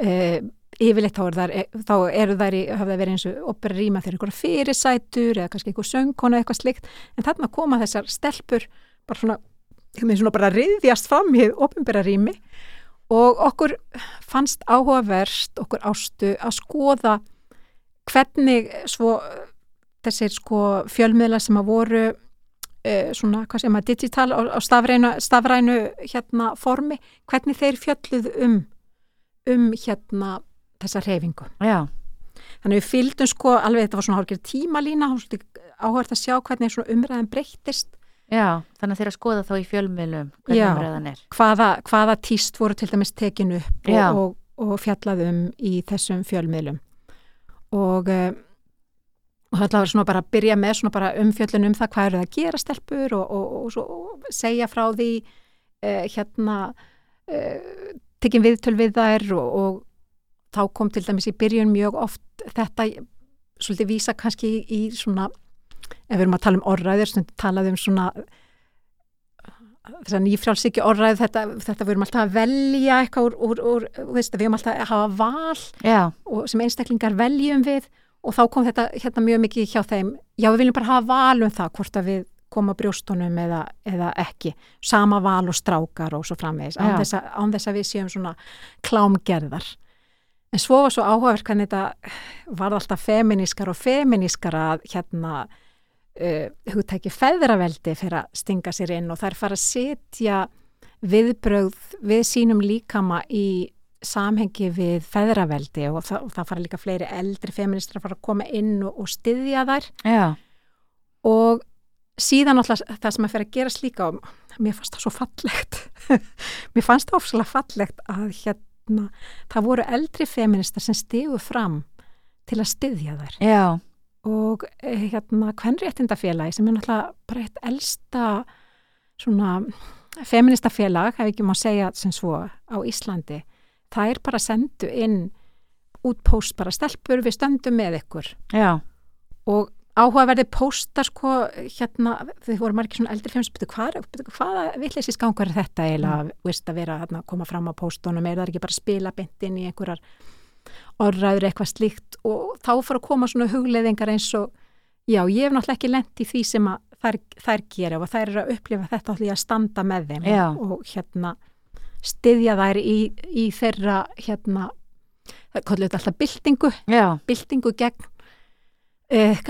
Uh, yfirleitt þá, er þar, þá eru þær í, hafa það verið eins og opera rýma þegar einhverja fyrirsætur eða kannski einhver söngkona eða eitthvað slikt en þarna koma þessar stelpur bara svona, svona bara riðjast fram í opinbera rými og okkur fannst áhugaverst okkur ástu að skoða hvernig svo þessir sko fjölmiðla sem að voru uh, svona, hvað sem að digital á, stafrænu, stafrænu hérna formi, hvernig þeir fjölluð um um hérna þessa reyfingu. Þannig við fylgdum sko alveg, þetta var svona hálfgerð tímalína, áhört að sjá hvernig svona umræðan breyttist, já, þannig að þeirra skoða þá í fjölmiðlum hvernig umræðan er. hvaða, hvaða tíst voru til dæmis tekin upp og, og, og fjallað um í þessum fjölmiðlum. Og, uh, og það var svona bara að byrja með svona bara umfjöllun um það hvað eru það að gera stelpur og, og, og, og segja frá því uh, hérna uh, tekin viðtöl við þær og, og þá kom til dæmis í byrjun mjög oft þetta svolítið vísa kannski í, í svona ef við erum að tala um orðræður stundum talað um svona þess að nýfrjálsiki orðræð þetta, þetta við erum alltaf að velja eitthvað úr, úr, úr veist, við erum alltaf að hafa val Já, og sem einstaklingar veljum við og þá kom þetta hérna mjög mikið hjá þeim. Já við viljum bara hafa val um það hvort að við koma brjóstunum eða, eða ekki. Sama val og strákar og svo framvegis án þess, að, án þess að við séum svona klámgerðar. En svo var svo áhugavert hvernig þetta var alltaf feminískar og feminískar að hérna uh, hugtæki feðraveldi fyrir að stinga sér inn og þær fara að setja viðbrögð við sínum líkama í samhengi við feðraveldi og það, og það fara líka fleiri eldri feministar að fara að koma inn og, og styðja þær. Já, og síðan alltaf það sem að fyrir að gera slíka og mér fannst það svo fallegt. Mér fannst það ofslega fallegt að hérna það voru eldri feministar sem stigu fram til að styðja þær. Já, og eh, hérna kvenréttindafélagi sem er náttúrulega bara eitt elsta svona feministafélag, hef ekki má segja sem svo á Íslandi það er bara sendu inn út póst bara stelpur við stöndum með ykkur já, og áhugaverði póstar sko hérna, þau voru margir svona eldri hvað, hvaða villessis gangar er þetta eiginlega, mm. að vera hérna, koma fram á póstunum, er það ekki bara að spila beint inn í einhverjar orðræður eitthvað slíkt og þá fara að koma svona hugleðingar eins og já, ég hef náttúrulega ekki lent í því sem að þær, þær gera og þær eru að upplifa þetta allir að standa með þeim Já. og hérna styðja þær í, í þeirra hérna, það kallar þetta alltaf byltingu, já, byltingu gegn uh,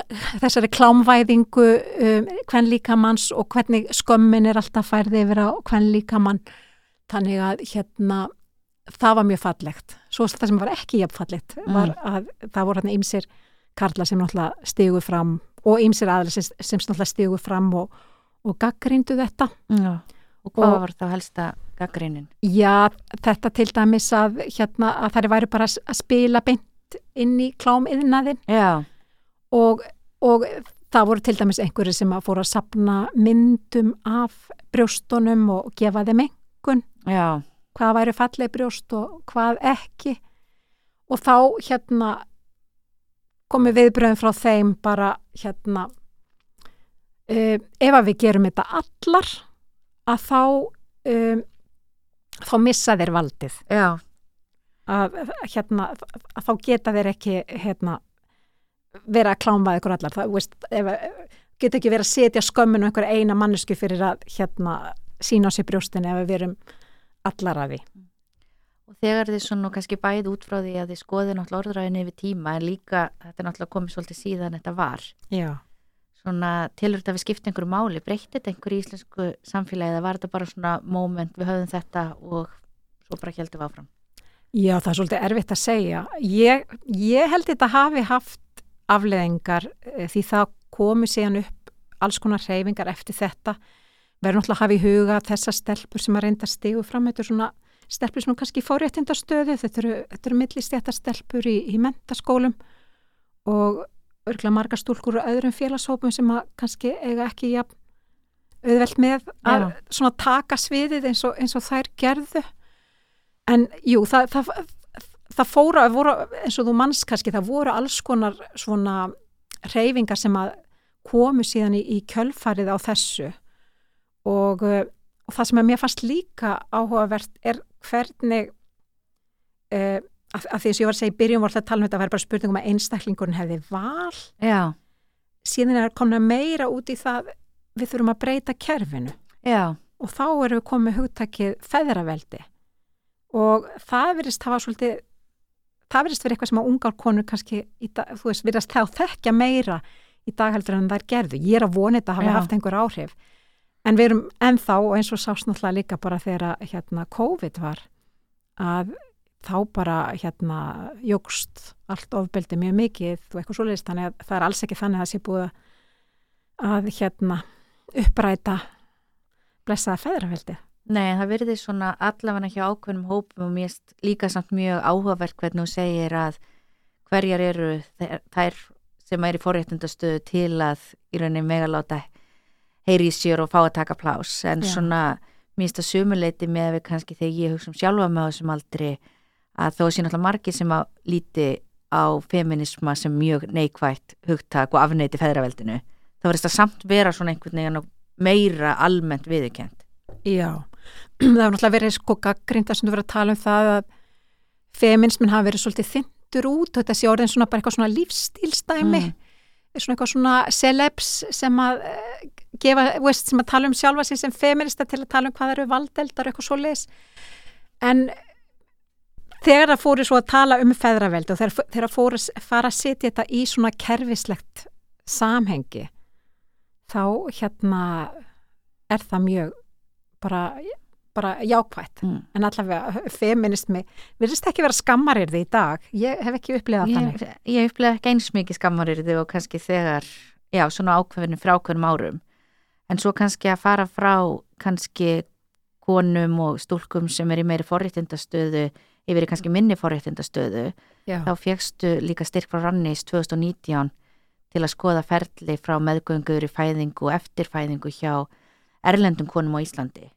þessari klámvæðingu um, hvern líkamanns og hvernig skömmin er alltaf færði yfir á hvern líkamann þannig að hérna það var mjög fallegt. Svo það sem var ekki jafn fallegt var að það voru hérna ýmsir karla sem náttúrulega stigu fram og ýmsir aðlega sem, sem náttúrulega stigu fram og, og gaggríndu þetta. Já. Og hvað Og- var þá helsta gaggrínin? Já, þetta til dæmis að, hérna, að þær væri bara að spila beint inn í klámiðnaðin og, og það voru til dæmis einhverju sem að fóru að sapna myndum af brjóstunum og gefa þeim einhvern já, hvað væri falleg brjóst og hvað ekki. Og þá hérna komið viðbröðum frá þeim bara hérna uh, ef að við gerum þetta allar að þá um, þá missa þeir valdið. Að, hérna, að þá geta þeir ekki hérna, vera að kláma ykkur allar. Það veist, ef, geta ekki verið að setja skömmun og einhver eina mannesku fyrir að hérna, sína á sér brjóstin ef við erum allar að því og þegar þið svona kannski bæði út frá því að þið skoðið náttúrulega orðræðinu yfir tíma en líka þetta er náttúrulega komið svolítið síðan þetta var Já. svona tilur þetta við skipta einhverju máli breytti þetta einhverju í íslensku samfélagi eða var þetta bara svona moment við höfðum þetta og svo bara heldum við áfram Já, það er svolítið erfitt að segja. Ég, ég held þetta hafi haft afleðingar eh, því það komu síðan upp alls konar hreyfingar eftir þetta. Verður náttúrulega að hafa í huga þessar stelpur sem að reynda stigu fram. Þetta er svona stelpur sem er kannski fóréttindastöðu. Þetta eru, þetta eru millistjættar stelpur í, í mentaskólum og örgulega margar stúlkur og öðrum félagshópum sem að kannski eiga ekki jafn auðvelt með að Já. svona taka sviðið eins og, eins og þær gerðu. En jú, það, það, það fóra, voru, eins og þú manns kannski, það voru alls konar svona reyfingar sem að komu síðan í, í kjölfarið á þessu og, uh, og það sem að mér fannst líka áhugavert er hvernig uh, af, af því að ég var að segja í byrjun voru það að tala um þetta að vera bara spurningum að einstaklingurinn hefði val. Já, síðan er komna meira út í það við þurfum að breyta kerfinu. Já, og þá erum við komið hugtakið feðraveldi. Og það verðist hafa svolítið það verðist verið eitthvað sem að ungar konur kannski, dag, þú veist, verðast þá þekkja meira í dag heldur en þær gerðu. Ég er að vona þetta hafi Já. haft einhver áhrif en við erum ennþá og eins og sást náttúrulega líka bara þegar hérna COVID var að þá bara hérna jógst allt ofbeldi mjög mikið og eitthvað svoleiðist þannig að það er alls ekki þannig að það sé búið að- hérna uppræta blessaða feðraveldi Nei, það verði svona allavega hjá ákveðnum hópum og mér líka samt mjög áhugavert hvernig þú segir að hverjar eru þær- sem er í forréttundastöðu til að í rauninni mega láta heyri í sér og fá að taka plás en Já. svona mér finnst að sumuleiti með við kannski þegar ég hugsa um sjálfa með þessum aldri að þó sé náttúrulega margir sem að líti á feminisma sem mjög neikvætt hugtak og afneiti feðraveldinu þá verðist það samt vera svona einhvern veginn meira almennt viðurkend Já, það hefur náttúrulega verið sko gaggrind að sem þú verið að tala um það að feminismin hafa verið svolítið þyndur út þetta sé orðin svona bara eitthvað svona lífstílstæmi Mm. svona eitthvað svona celebs sem að uh, gefa, veist, sem að tala um sjálfa sig sem feminista til að tala um hvað eru valdeldar eitthvað svo leis en þegar það fóru svo að tala um feðraveld og þegar, þegar fóru að fara að setja þetta í svona kerfislegt samhengi þá hérna er það mjög bara, bara jákvætt Mm. en allavega feminismi virðist ekki vera skammarir í dag ég hef ekki upplegað þannig Ég, ég upplega ekki eins mikið skammarir og kannski þegar, já, svona ákveðinu frá ákveðnum árum. En svo kannski að fara frá kannski konum og stúlkum sem er í meiri forréttindastöðu yfir í kannski minni forréttindastöðu, Já. þá fegstu líka styrk frá Rannis 2019 til að skoða ferli frá meðgöngur í fæðingu og eftirfæðingu hjá erlendum konum á Íslandi.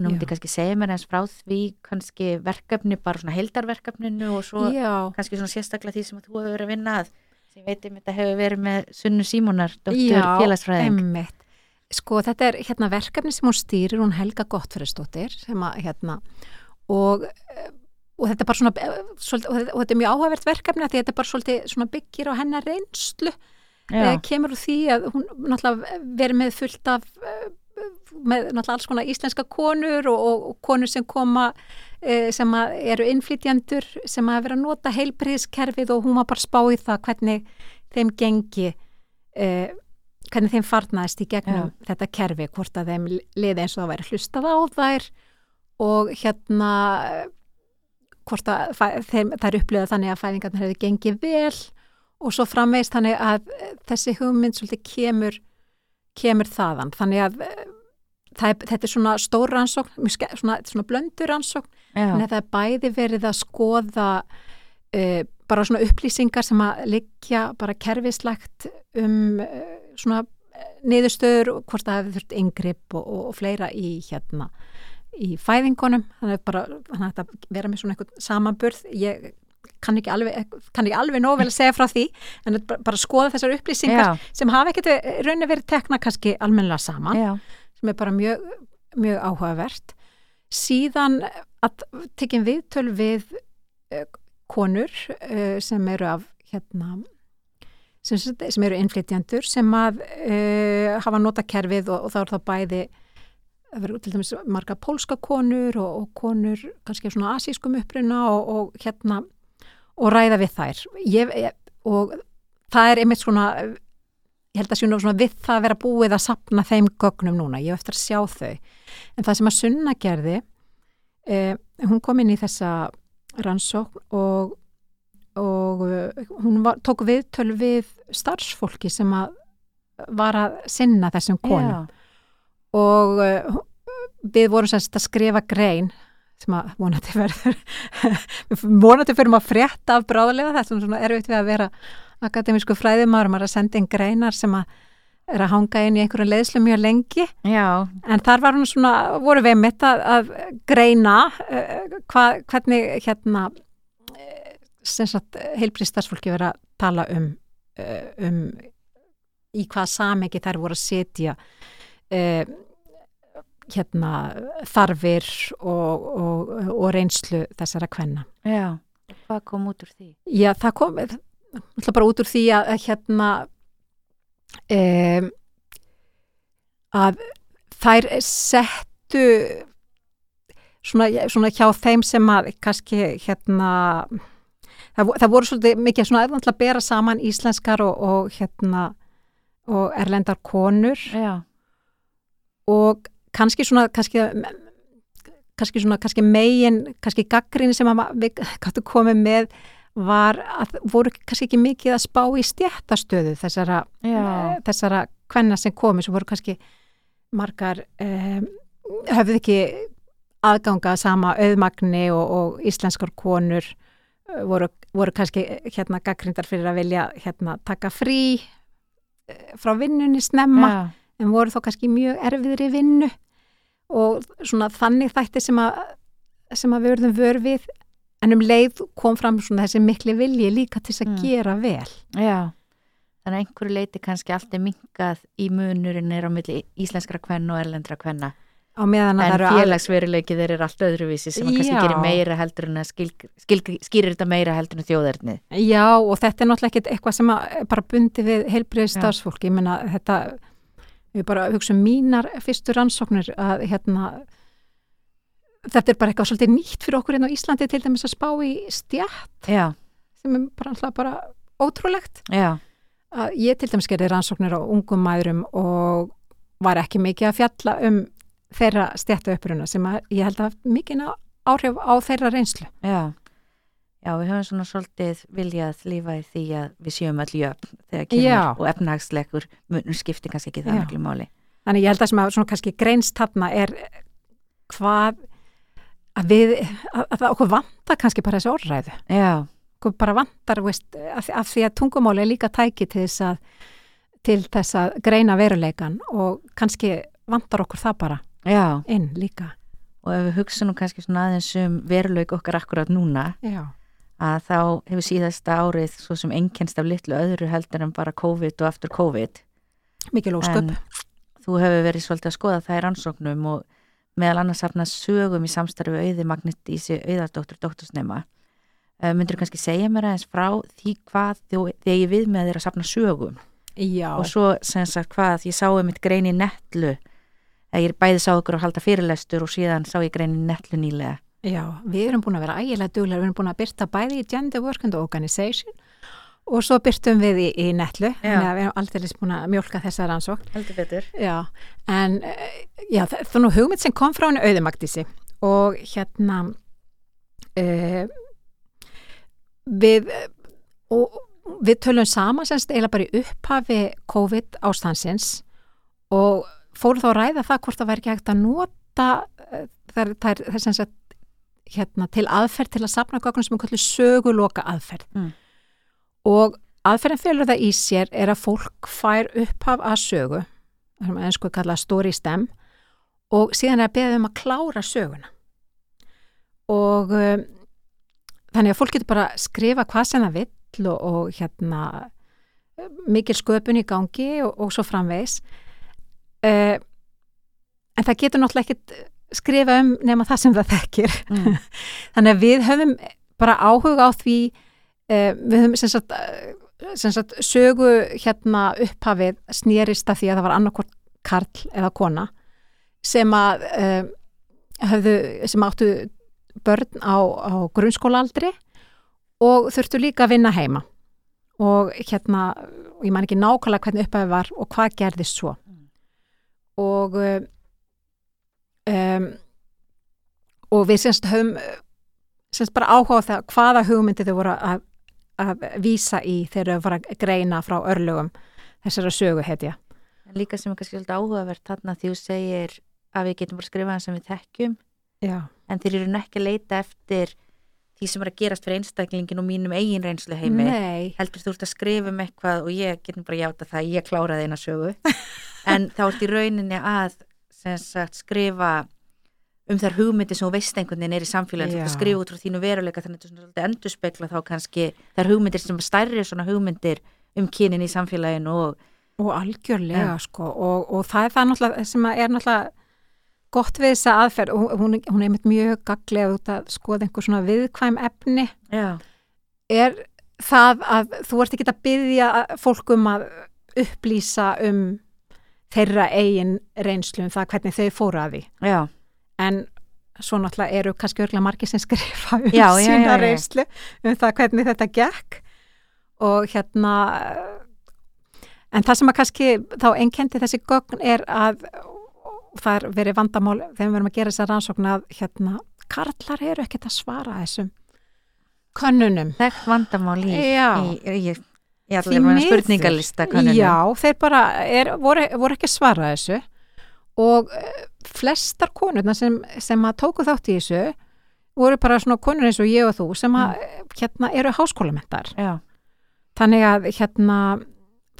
Nú myndi Já. kannski segja mér eins frá því kannski verkefni, bara svona heildarverkefninu og svo Já, kannski svona sérstaklega því sem þú hefur verið að vinna að sem ég veit um þetta hefur verið með Sunnu Símonar, doktor Já, félagsfræðing einmitt. Sko þetta er hérna verkefni sem hún stýrir, hún Helga Gottfriðsdóttir sem að hérna og, og þetta er bara svona svolítið, og, þetta, er mjög áhæfert verkefni af því þetta er bara svolítið svona byggir á hennar reynslu. Eh, kemur úr því að hún náttúrulega verið með fullt af eh, með náttúrulega alls konar íslenska konur og, og, og konur sem koma eh, sem að eru innflytjandur sem að vera að nota heilbriðskerfið og hún var bara að spá í það hvernig þeim gengi eh, hvernig þeim farnaðist í gegnum þetta kerfi, hvort að þeim liði eins og það væri hlustað á þær og hérna hvort að þeim, þær upplöða þannig að fæðingarnir hefði gengið vel og svo framveist þannig að þessi hugmynd svolítið kemur kemur þaðan, þannig að eh, er, þetta er svona stór rannsókn svona, svona blöndur rannsókn. Já, en það er bæði verið að skoða uh, bara svona upplýsingar sem að liggja bara kerfislagt um uh, svona eh, niðurstöður og hvort það hefur þurft yngripp og, og, og fleira í hérna í fæðingunum. Þannig að bara þannig að vera með svona einhvern samanburð. Ég kann ekki alveg, kann ekki alveg nóg vel að segja frá því en bara, bara skoða þessar upplýsingar já, sem hafa ekkert raunin verið tekna kannski almennilega saman já, sem er bara mjög, mjög áhugavert. Síðan að tekjum viðtöl við konur sem eru af hérna sem, sem eru innflytjandur sem að uh, hafa nota kerfið og, og þá er það bæði til dæmis marga pólska konur og, og konur kannski svona asískum uppruna og, og hérna og ræða við þær. Ég, ég, og það er einmitt svona ég held að nú svona við það að vera búið að sapna þeim gögnum núna, ég eftir að sjá þau. En það sem að Sunna gerði eh, hún kom inn í þessa rannsókn og, og eh, hún var, tók viðtöl við starfsfólki sem að var að sinna þessum konum. Já, og uh, við vorum sérst að skrifa grein sem að vonandi verður vonandi fyrir maður að frétta af bráðlega. Er svona erfitt við að vera akademísku fræðimar maður að senda inn greinar sem að er að hanga inn í einhverju leiðslu mjög lengi. Já, en þar var hún svona, voru við mitt að, að greina uh, hva, hvernig hérna sem sagt heilbristarsfólki verið að tala um uh, um í hvað samegi þær voru að setja uh, hérna þarfir og, og, og reynslu þessara kvenna. Já, hvað kom út úr því? Já, það kom bara út úr því að hérna um, að þær settu svona, svona hjá þeim sem að kannski hérna það, það voru svolítið mikið svona að bera saman íslenskar og, og hérna og erlendar konur. Já, og kannski svona kannski, kannski svona kannski megin, kannski gaggrinni sem við gætu komið með var að voru kannski ekki mikið að spá í stjættastöðu þessara, Já. þessara kvenna sem komi sem voru kannski margar um, höfðu ekki aðganga sama auðmagni og, og íslenskar konur voru, voru kannski hérna gaggrindar fyrir að vilja hérna taka frí eh, frá vinnunni snemma Já, en voru þó kannski mjög erfiðri vinnu og svona þannig þætti sem að, sem að við verðum vör við en um leið kom fram svona þessi mikli vilji líka til þess að Mm. gera vel. já. Þannig að einhverju leiti kannski allt er minkað í munurinn er á milli íslenskra kvenna og erlendra kvenna. En það eru al- félagsveruleiki þeir eru allt öðruvísi sem kannski gerir meira heldur en skil, skil, skýrir þetta meira heldur en þjóðernið. Já og þetta er náttúrulega ekkert eitthvað sem er bara bundi við heilbriðið Já. starfsfólk. Ég meina þetta, við bara hugsa um mínar fyrstu rannsóknir að hérna þetta er bara eitthvað svolítið nýtt fyrir okkur inn á Íslandi til dæmis að spá í stjætt Já, sem er bara, náttúrulega bara ótrúlegt. já, að ég til dæmis gerði rannsóknir á ungum mæðurum og var ekki mikið að fjalla um þeirra stjættu uppruna sem að ég held að mikið ná- áhrif á þeirra reynslu. já. Já, við höfum svona svolítið viljað lífa í því að við séum öll jöfn þegar kemur Já. og efnahagsleikur munur skiptir kannski ekki það miklu máli. Þannig ég held að sem að svona kannski greinst þarna er hvað að við, að, að það okkur vantar kannski bara þessi orðræðu. Já, Okkur bara vantar, veist, því- af því að tungumáli er líka tæki til þess að til þess að greina veruleikan og kannski vantar okkur það bara já. inn líka. Og ef við hugsa nú kannski svona aðeins um veruleik okkar akkurat núna, Já. að þá hefur síðasta árið svo sem einkennst af litlu öðru heldur en bara COVID og aftur COVID. Mikið lósköp. Þú hefur verið svolítið að skoða það í rannsóknum og meðal annars safna sögum í samstarfi auði Magnetísi auðardóttur dóttursnema. Uh, myndur kannski segja mér aðeins frá því hvað þú, þegar ég við með þér að safna sögum Já. og svo sem sagt hvað ég sá um mitt grein í netlu ég bæði sá ykkur að halda fyrirlestur og síðan sá ég grein í netlu nýlega. Já, við erum búin að vera ægilega duglega, við erum búin að byrta bæði í Gender Work and Organization og svo byrtum við í, í netlu, þannig að við erum aldrei búin að mjólka þessa rannsókn. Heldur betur. Já, en eh, já, það er nú hugmynd sem kom frá henni auðumaktísi og hérna uh, við og við tölum saman semst eiginlega bara í upphafi COVID ástansins og fórum þá að ræða það hvort það væri ekki hægt að nota eh, það er, það er, það er sem sagt hérna, til aðferð til að safna gögnum sem er kallið söguloka aðferð. Mm. og aðferðin félur það í sér er að fólk fær upphaf að sögu sem að einsku kalla story stem og síðan er að beða um að klára söguna. Og um, þannig að fólk getur bara að skrifa hvað sem það vill og, og hérna mikil sköpun í gangi og, og svo framvegs uh, en það getur náttúrulega ekkit skrifa um nema það sem það þekkir. Mm. þannig að við höfum bara áhuga á því uh, við höfum sem sagt, uh, sem sagt sögu hérna upphafið snýrist að því að það var annarkvort karl eða kona sem að uh, höfðu, sem áttu börn á, á grunnskólaaldri og þurftu líka að vinna heima. Og hérna, ég man ekki nákvæmlega hvernig upphafið var og hvað gerðist svo og um, og við semst höfum semst bara áhuga á það hvaða hugmyndi þau voru að, að vísa í þegar þau voru að greina frá örlugum þessara sögu hetja. Líka sem er kannski svolítið áhugavert þarna því þú segir að við getum bara skrifað það sem við þekkjum Já. en þeir eru ekki að leita eftir því sem er að gerast fyrir einstaklingin og mínum eigin reynslu heimi Nei, heldur þú ert að skrifa um eitthvað og ég getum bara játa það, ég kláraði eina sögu en þá ert í rauninni að sagt skrifa um þær hugmyndir sem þú veist einhvern veginn er í samfélagin, þú skrifa út frá þínu veruleika þannig að þetta svolítið endurspegla þá kannski þær hugmyndir sem stærri svona hugmyndir um kynin í samfélaginu og og algjörlega Já. sko og, og það er það náttúrulega sem er náttúrulega gott við þessa aðferð. Og hún, hún er mjög gaglega út að skoða einhver svona viðkvæm efni. Já, er það að þú ert ekki að byggja fólk um að upplýsa um þeirra eigin reynslu um það hvernig þau fóru að því. Já, en svo náttúrulega eru kannski örgulega margir sem skrifa um Já, sína já, reynslu um það hvernig þetta gekk. Og hérna en það sem að kannski þá einkendi þessi gögn er að það er verið vandamál þegar við verum að gera þessa rannsókn að hérna karlar eru ekkert að svara þessum könnunum. Þekkt vandamál í, í, í, Því allir miður. spurningalista kannunum. Já, þeir bara er, voru, voru ekki að svara þessu og eh, flestar konurna sem, sem að tóku þátt í þessu voru bara svona konur eins og ég og þú sem að hérna eru háskólamentar Já, þannig að hérna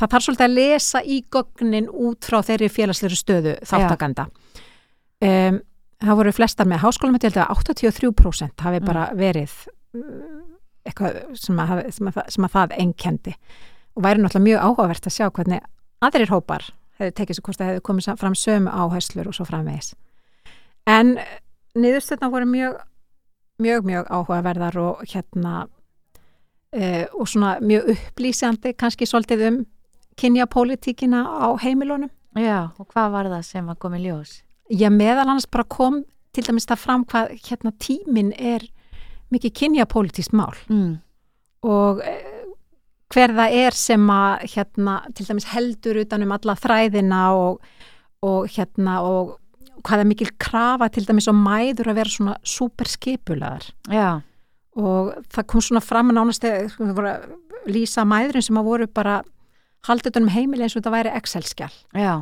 það þarf svolítið að lesa í gögnin út frá þeirri félagsleiri stöðu þáttakanda um, það voru flestar með háskólamentar ég held að 83% hafi Mm. bara verið mm, eitthvað sem að, sem að, sem að það einkendi og væri náttúrulega mjög áhugavert að sjá hvernig aðrir hópar hefði tekið sér hvort það hefði komið fram sömu áherslur og svo framvegis. En niðurstöðna voru mjög mjög, mjög áhugaverðar og hérna uh, og svona mjög upplýsandi kannski svolítið um kynjapólitíkina á heimilunum. Já, og hvað var það sem að komi ljós? ég meðal annars bara kom til dæmis það fram hvað hérna tíminn er mikið kynjapólitískt mál. Mm. og eh, hver það er sem að hérna til dæmis heldur utan um alla þræðina og, og hérna og hvað er mikil krafa til dæmis og mæður að vera svona superskipulaðar. Já, og það kom svona fram nánast þegar við voru að lýsa mæðurinn sem að voru bara haldið um heimili eins og þetta væri Excel-skjál já,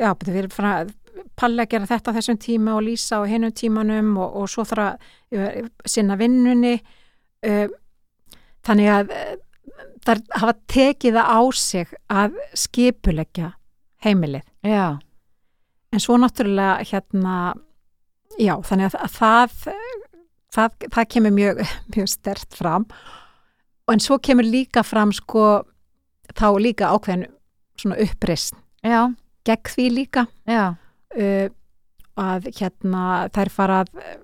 já, betur við erum frá palli að gera þetta þessum tíma og lýsa á hinum tímanum og, og svo þarf að uh, sinna vinnunni. Uh, þannig að uh, það hafa tekið það á sig að skipuleggja heimilið. Já, en svo náttúrulega hérna já, þannig að, að það, það það kemur mjög, mjög stert fram. En svo kemur líka fram sko þá líka ákveðin svona uppreist já, gegn því líka. Já, uh, að hérna þær fara að uh,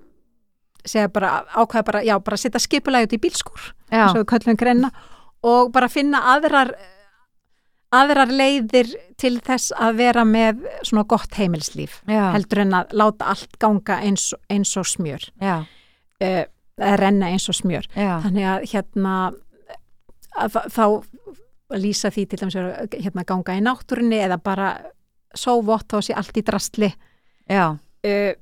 segja bara, ákveða bara, já, bara setja skipulega út í bílskur, já, svo við köllum greina og bara finna aðrar aðrar leiðir til þess að vera með svona gott heimilslíf já, heldur en að láta allt ganga eins, eins og smjör. Uh, að renna eins og smjör. Já, þannig að hérna að, þá lýsa því til dæmis að hérna ganga í náttúrunni eða bara sóvott þá sé allt í drastli. Já, uh,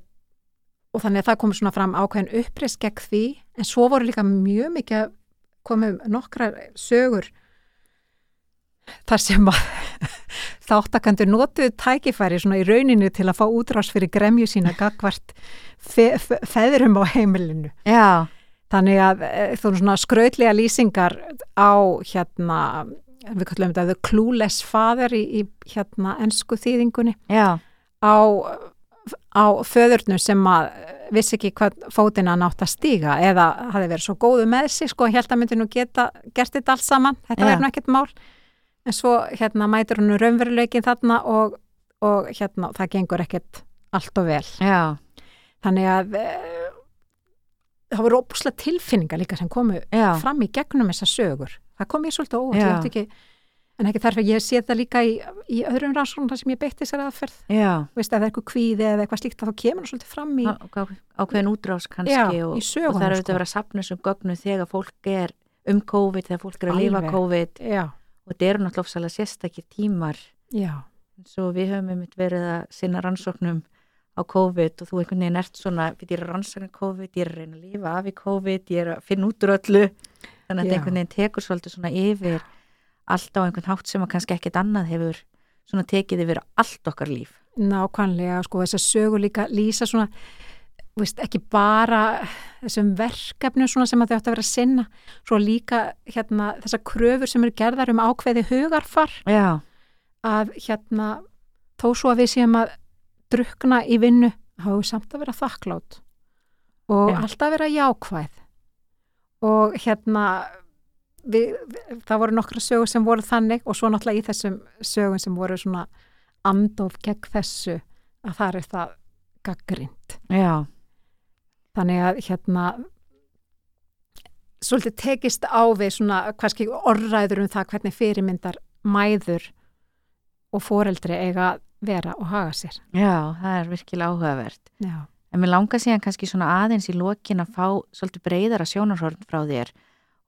og þannig að það kom svona fram ákveðin uppreist gegn því en svo voru líka mjög mikið komum nokkrar sögur þar sem að þáttakandur notuðu tækifæri svona í rauninu til að fá útrás fyrir gremju sína gagvart fe fe feðrum á heimilinu. Já, þannig að e, þú eru svona skrautlega lýsingar á hérna við kallum þetta the clueless father í, í hérna ennsku þýðingunni já, á, á föðurnu sem að vissi ekki hvað fótina nátt að stíga eða hafi verið svo góðu með sig sko, held að myndi nú geta gert þetta allt saman, þetta verður nú ekkert mál. En svo hérna mætur hún raunveruleikin þarna og, og hérna það gengur ekkert allt og vel. Já, þannig að e, það voru óbúslega tilfinningar líka sem komu já, fram í gegnum þessar sögur. Það kom ég svolítið óvart, ekki en ekki þarf að ég sé það líka í, í öðrum rannsóknum þar sem ég beitti þessar aðferð. Veist, ef það er eitthvað kvíði eða eitthvað slíkt þá kemur það svolítið fram í, ákveðin útrás kannski Já, og, sögunum, og það er auðvitað sko. að vera að sapna þessum gögnum þegar fólk er um COVID, þegar fólk er að lifa. COVID. Já, og þetta eru náttúrulega sérstakir tímar. Já, svo við höfum einmitt verið að sinna rannsóknum á COVID og þú einhvern veginn ert svona, ég er að rannsókna COVID, ég er að reyna að lifa af í COVID, ég er að finna út úr öllu. Þannig að þetta einhvern veginn tekur svolítið svona yfir allt á einhvern hátt sem að kannski ekkert annað hefur svona tekið yfir allt okkar líf. nákvæmlega sko þessar sögur líka lýsa svona veist, ekki bara þessum verkefnum svona sem að þau átt að vera að sinna svo líka hérna þessar kröfur sem eru gerðar um ákveði hugarfar. Já, að hérna þó svo að við séum að drukna í vinnu hafa við samt að vera þakklátt og Já. alltaf vera jákvæð. Og hérna við, við, það voru nokkra sögur sem voru þannig og svo náttúrulega í þessum sögum sem voru svona andof gegn þessu að það er það gaggrind Já, þannig að hérna svolítið tekist á við svona hverski orðræður um það hvernig fyrirmyndar mæður og foreldri eiga vera og haga sér. Já, það er virkilega áhugavert. Já, En mér langar síðan kannski svona aðeins í lokin að fá svolítið breyðara sjónarhorn frá þér.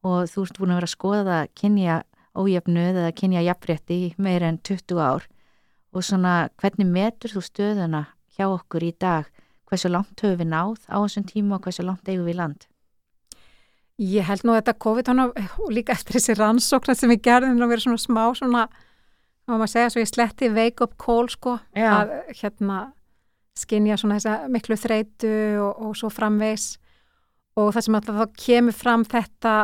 Og þú ert búin að vera að skoða kynja ójöfnuð eða kynja jafnrétti í meira en 20 ár. Og svona hvernig metur þú stöðuna hjá okkur í dag, hversu langt höfum við náð á þessum tíma og hversu langt eigum við land? Ég held nú að þetta COVID og líka eftir þessi rannsóknar sem við gerðum að vera svona smá svona, þá maður segja svo ég sletti wake up call sko Já. að hérna skinja svona þessa miklu þreitu og, og svo framvegs og það sem alltaf þá kemur fram þetta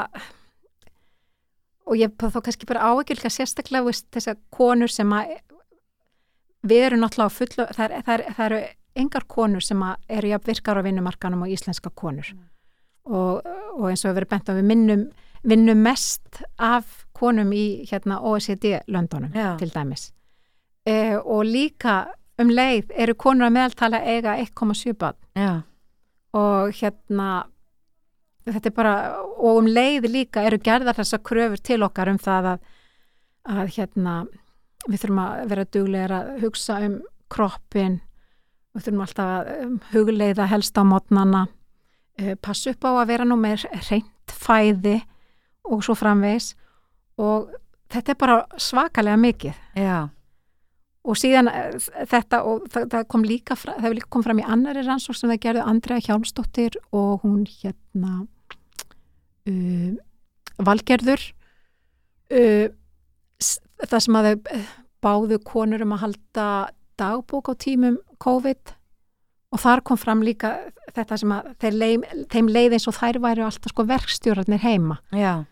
og ég þá kannski bara áhyggjulka sérstaklega veist, þessar konur sem að við erum náttúrulega á fullu það, það, það eru engar konur sem að eru virkar á vinnumarkanum og íslenska konur. Og, og eins og við verðum bent að við minnum vinnum mest af konum í hérna OECD-löndunum til dæmis. E, og líka um leið eru konur að meðaltala eiga 1,7 barn Já, og hérna þetta er bara, og um leið líka eru gerðar þessar kröfur til okkar um það að, að hérna við þurfum að vera duglegar að hugsa um kroppin við þurfum alltaf að um, hugleiða helst á mótnana uh, passa upp á að vera nú með reynt fæði og svo framvegs og þetta er bara svakalega mikið. Já, og síðan eh, þetta og það, það kom líka, fra, það hefur líka kom fram í annari rannsók sem það gerðu Andrea Hjálmsdóttir og hún hérna uh, Valgerður. Uh, s- það sem að þau eh, báðu konur um að halda dagbók á tímum COVID. Og þar kom fram líka þetta sem að leið, þeim leið eins og þær væri alltaf sko verkstjórarnir heima. Já,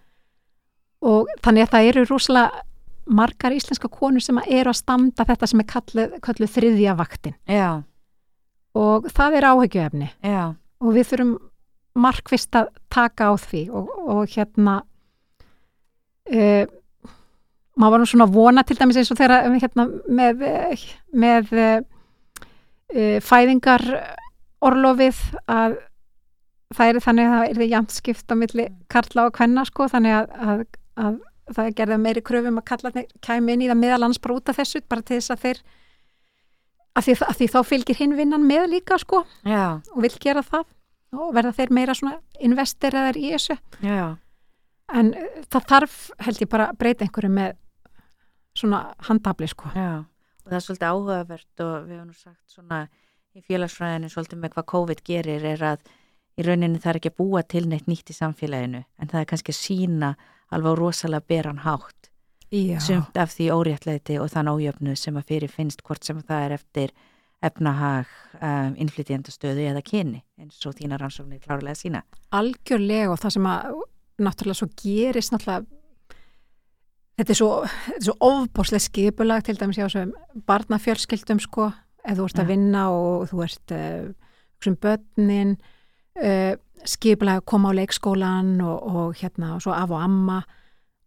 og þannig að það eru rúslega margar íslenska konur sem eru að standa þetta sem er kalluð, kalluð þriðja vaktin. Já, og það er áhyggjuefni. Já, og við þurfum markvist að taka á því. Og, og hérna uh, maður var nú svona vona til dæmis eins og þegar um, hérna, með, eh, með uh, fæðingar orlofið að það er þannig að það er því jæmt skipt á milli karla og kvenna sko. Þannig að, að, að það gerði meiri kröfum að kallarnir kæmi inn í það meðalans bara út af þessu bara til þess að þeir að því, að því þá fylgir hinn vinnan með líka sko já, og vil gera það. Og verða þeir meira svona investeraðar í þessu. Já, en uh, það þarf held ég bara breyta einhverju með svona handabli sko. Já. Og það er svolítið áhugavert og við höfum nú sagt svona í félagsfræðinu svolítið með hvað COVID gerir er að í rauninni það er ekki að búa til neitt nýtt í samfélaginu en það er kannski að sína alveg rosalega beran hátt. Já, sumt af því óréttleiti og þann ójöfnu sem að fyrir finnst hvort sem það er eftir efnahag, um, innflytjandastöðu eða kyni eins og þína rannsóknir klárlega sína. algjörlega og það sem að náttúrulega svo gerist náttúrulega þetta er svo, svo ofbóslega skipulag til dæmis hjá sem barnafjölskyldum sko, ef þú ert að vinna og þú ert uh, sem börnin uh, skipulag að koma á leikskólan og, og hérna og svo af og amma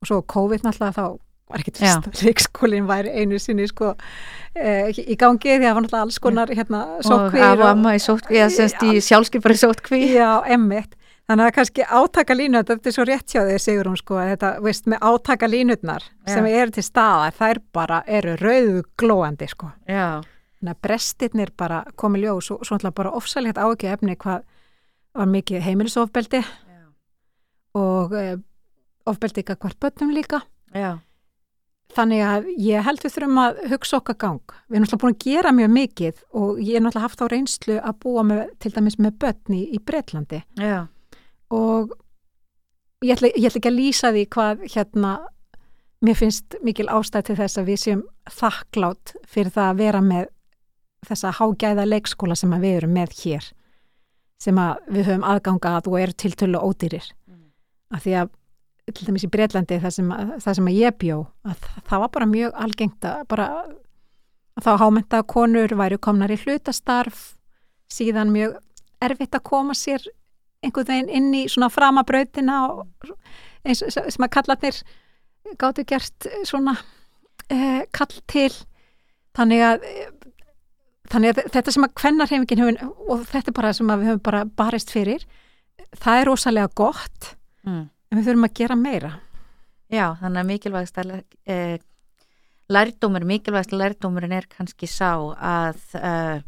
og svo COVID náttúrulega þá var ekki Já. tvist að leikskólinn væri einu sinni sko uh, í gangi því að það var náttúrulega alls konar hérna og sótkvír af og amma í sótkví eða semst í sjálfskeipari sótkví. Já, emmitt. Þannig að kannski átaka línu, þetta er svo rétt hjá þig, Sigur hún sko, þetta, veist, með átaka línutnar sem Já. eru til staðar, þær bara eru rauðu glóandi, sko. Já, Þannig að brestirnir bara komi ljós og svo ætla bara ofsalegt áekki efni hvað var mikið heimilisofbeldi já, og uh, ofbeldi ykkar hvort börnum líka. já, Þannig að ég held við þurfum að hugsa okkar gang. Við erum náttúrulega búin að gera mjög mikið og ég er náttúrulega haft á reynslu að búa með, til dæmis með börn í, Bretlandi. já, og ég ætla, ég ætla ekki að lýsa því hvað hérna mér finnst mikil ástæð til þess að við séum þakklátt fyrir það að vera með þessa hágæða leikskóla sem við erum með hér sem að við höfum aðganga að og eru tiltölu ódýrir. Af því að til dæmis í Breitlandi það sem, að, það sem að ég bjó að það var bara mjög algengt að bara að þá hámentaða konur væru komnar í hlutastarf síðan mjög erfitt að koma sér einhvern veginn inn í svona framabrautina eins og sem að kallarnir gáttu gert svona eh, kall til. Þannig að þannig að þetta sem að kvennarhefingin hefur, og þetta er bara sem að við höfum bara barist fyrir, það er rosalega gott, mm. en við þurfum að gera meira. Já, þannig að mikilvægast að eh, lærdómur, mikilvægast lærdómurinn er kannski sá að uh,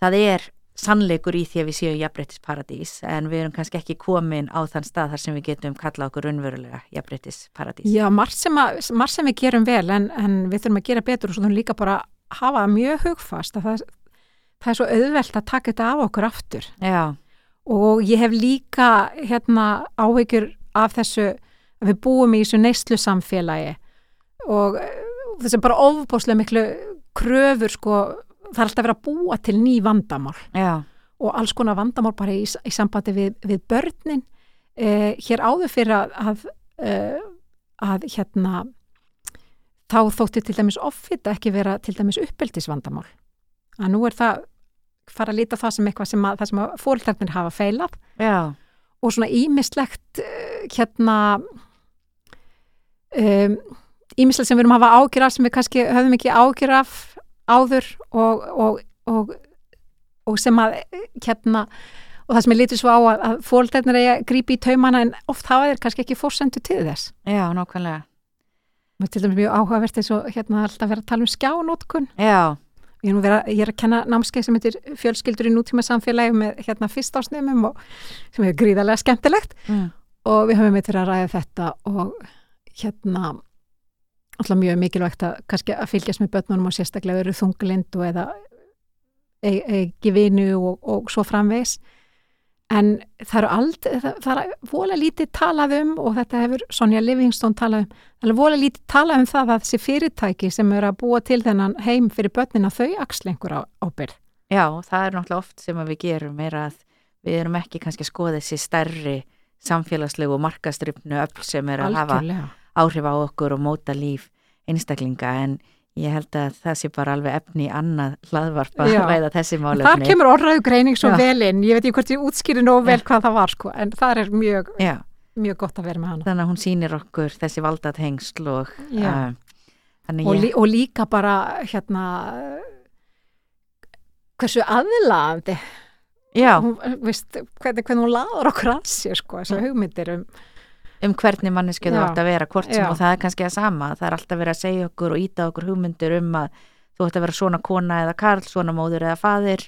það er sannleikur í því að við séum jafnbreytisparadís en við erum kannski ekki komin á þann stað þar sem við getum kalla okkur unverulega jafnbreytisparadís. Já, margt sem, að, margt sem við gerum vel en, en við þurfum að gera betur og svo þurfum líka bara hafa mjög hugfast að það, það er svo auðvelt að taka þetta af okkur aftur. Já. Og ég hef líka hérna áhyggjur af þessu að við búum í þessu neyslu samfélagi og þessi bara ofbóslega miklu kröfur sko það er alltaf að vera að búa til ný vandamál Já. og alls konar vandamál bara í, í sambandi við, við börnin eh, hér áður fyrir að, að, eh, að hérna þá þótti til dæmis offit ekki vera til dæmis uppeldisvandamál að nú er það fara að líta það sem eitthvað sem að, að fóröldarnir hafa feilað Já. og svona ímislegt eh, hérna ímislegt um, sem við erum að hafa ágjur af sem við kannski höfum ekki ágjur af áður og, og, og, og sem að hérna og það sem er litið svo á að, að fólkdæknar er að grípi í taumana en oft hafa þeir kannski ekki fórsendu til þess. Já, nákvæmlega. Mér til dæmis mjög áhugavert eins og hérna alltaf vera að tala um skjánótkun. Já. Ég er, vera, ég er að kenna námskeið sem heitir fjölskyldur í nútíma samfélagi með hérna fyrst ásnefnum og sem er gríðarlega skemmtilegt mm. og við höfum eitthvað að ræða þetta og hérna alltaf mjög mikilvægt að kannski að fylgjast með börnunum og sérstaklega eru þunglindu eða ekki e, vinu og, og svo framvegs en það eru aldrei, það, það er vola lítið talað um og þetta hefur Sonja Livingston talað um, það er vola lítið talað um það að þessi fyrirtæki sem eru að búa til þennan heim fyrir börnina þau axlengur á ábyrð. Já, það er náttúrulega oft sem við gerum er að við erum ekki kannski að skoða þessi stærri samfélagslegu og markastripnu öll sem er að Algjörlega. hafa áhrif á okkur og móta líf einstaklinga en ég held að það sé bara alveg efni annað hlaðvarp að ræða þessi málefni. Það kemur orðræðu greining svo vel inn, ég veit ekki hvort ég útskýri nóg vel hvað það var sko, en það er mjög, mjög gott að vera með hana. Þannig að hún sýnir okkur þessi valdat hengsl og, uh, og, lí, og líka bara hérna hversu aðlaðandi hún, veist, hvernig, hún laður okkur að sér sko, þessar hugmyndir um um hvernig mannesku þú ætti að vera hvort sem Já. og það er kannski að sama það er alltaf verið að segja okkur og íta okkur hugmyndir um að þú ætti að vera svona kona eða karl svona móður eða fadir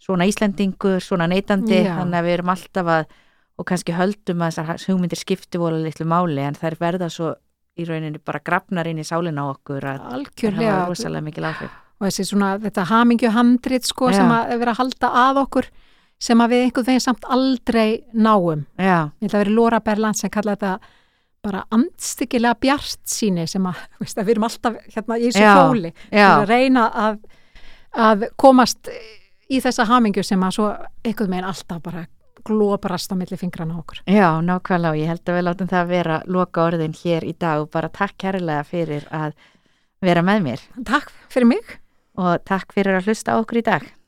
svona Íslendingur, svona neytandi þannig að við erum alltaf að og kannski höldum að þessar hugmyndir skipti vola litlu máli en það er verða svo í rauninni bara grafnar inn í sálina okkur að það hafa rosalega mikil áhrif og þessi svona þetta hamingju handrit sko Já. sem að vera að halda að okkur sem að við einhvern veginn samt aldrei náum. Já. Ég held að vera Lóra Berland sem kalla þetta bara andstyggilega bjart síni sem að, veist, að við erum alltaf hérna í þessu fóli að reyna að, að komast í þessa hamingu sem að svo einhvern veginn alltaf bara glóbrast á milli fingrana okkur. Já, nákvæmlega og ég held að við látum það að vera loka orðin hér í dag og bara takk kærlega fyrir að vera með mér. Takk fyrir mig. Og takk fyrir að hlusta okkur í dag.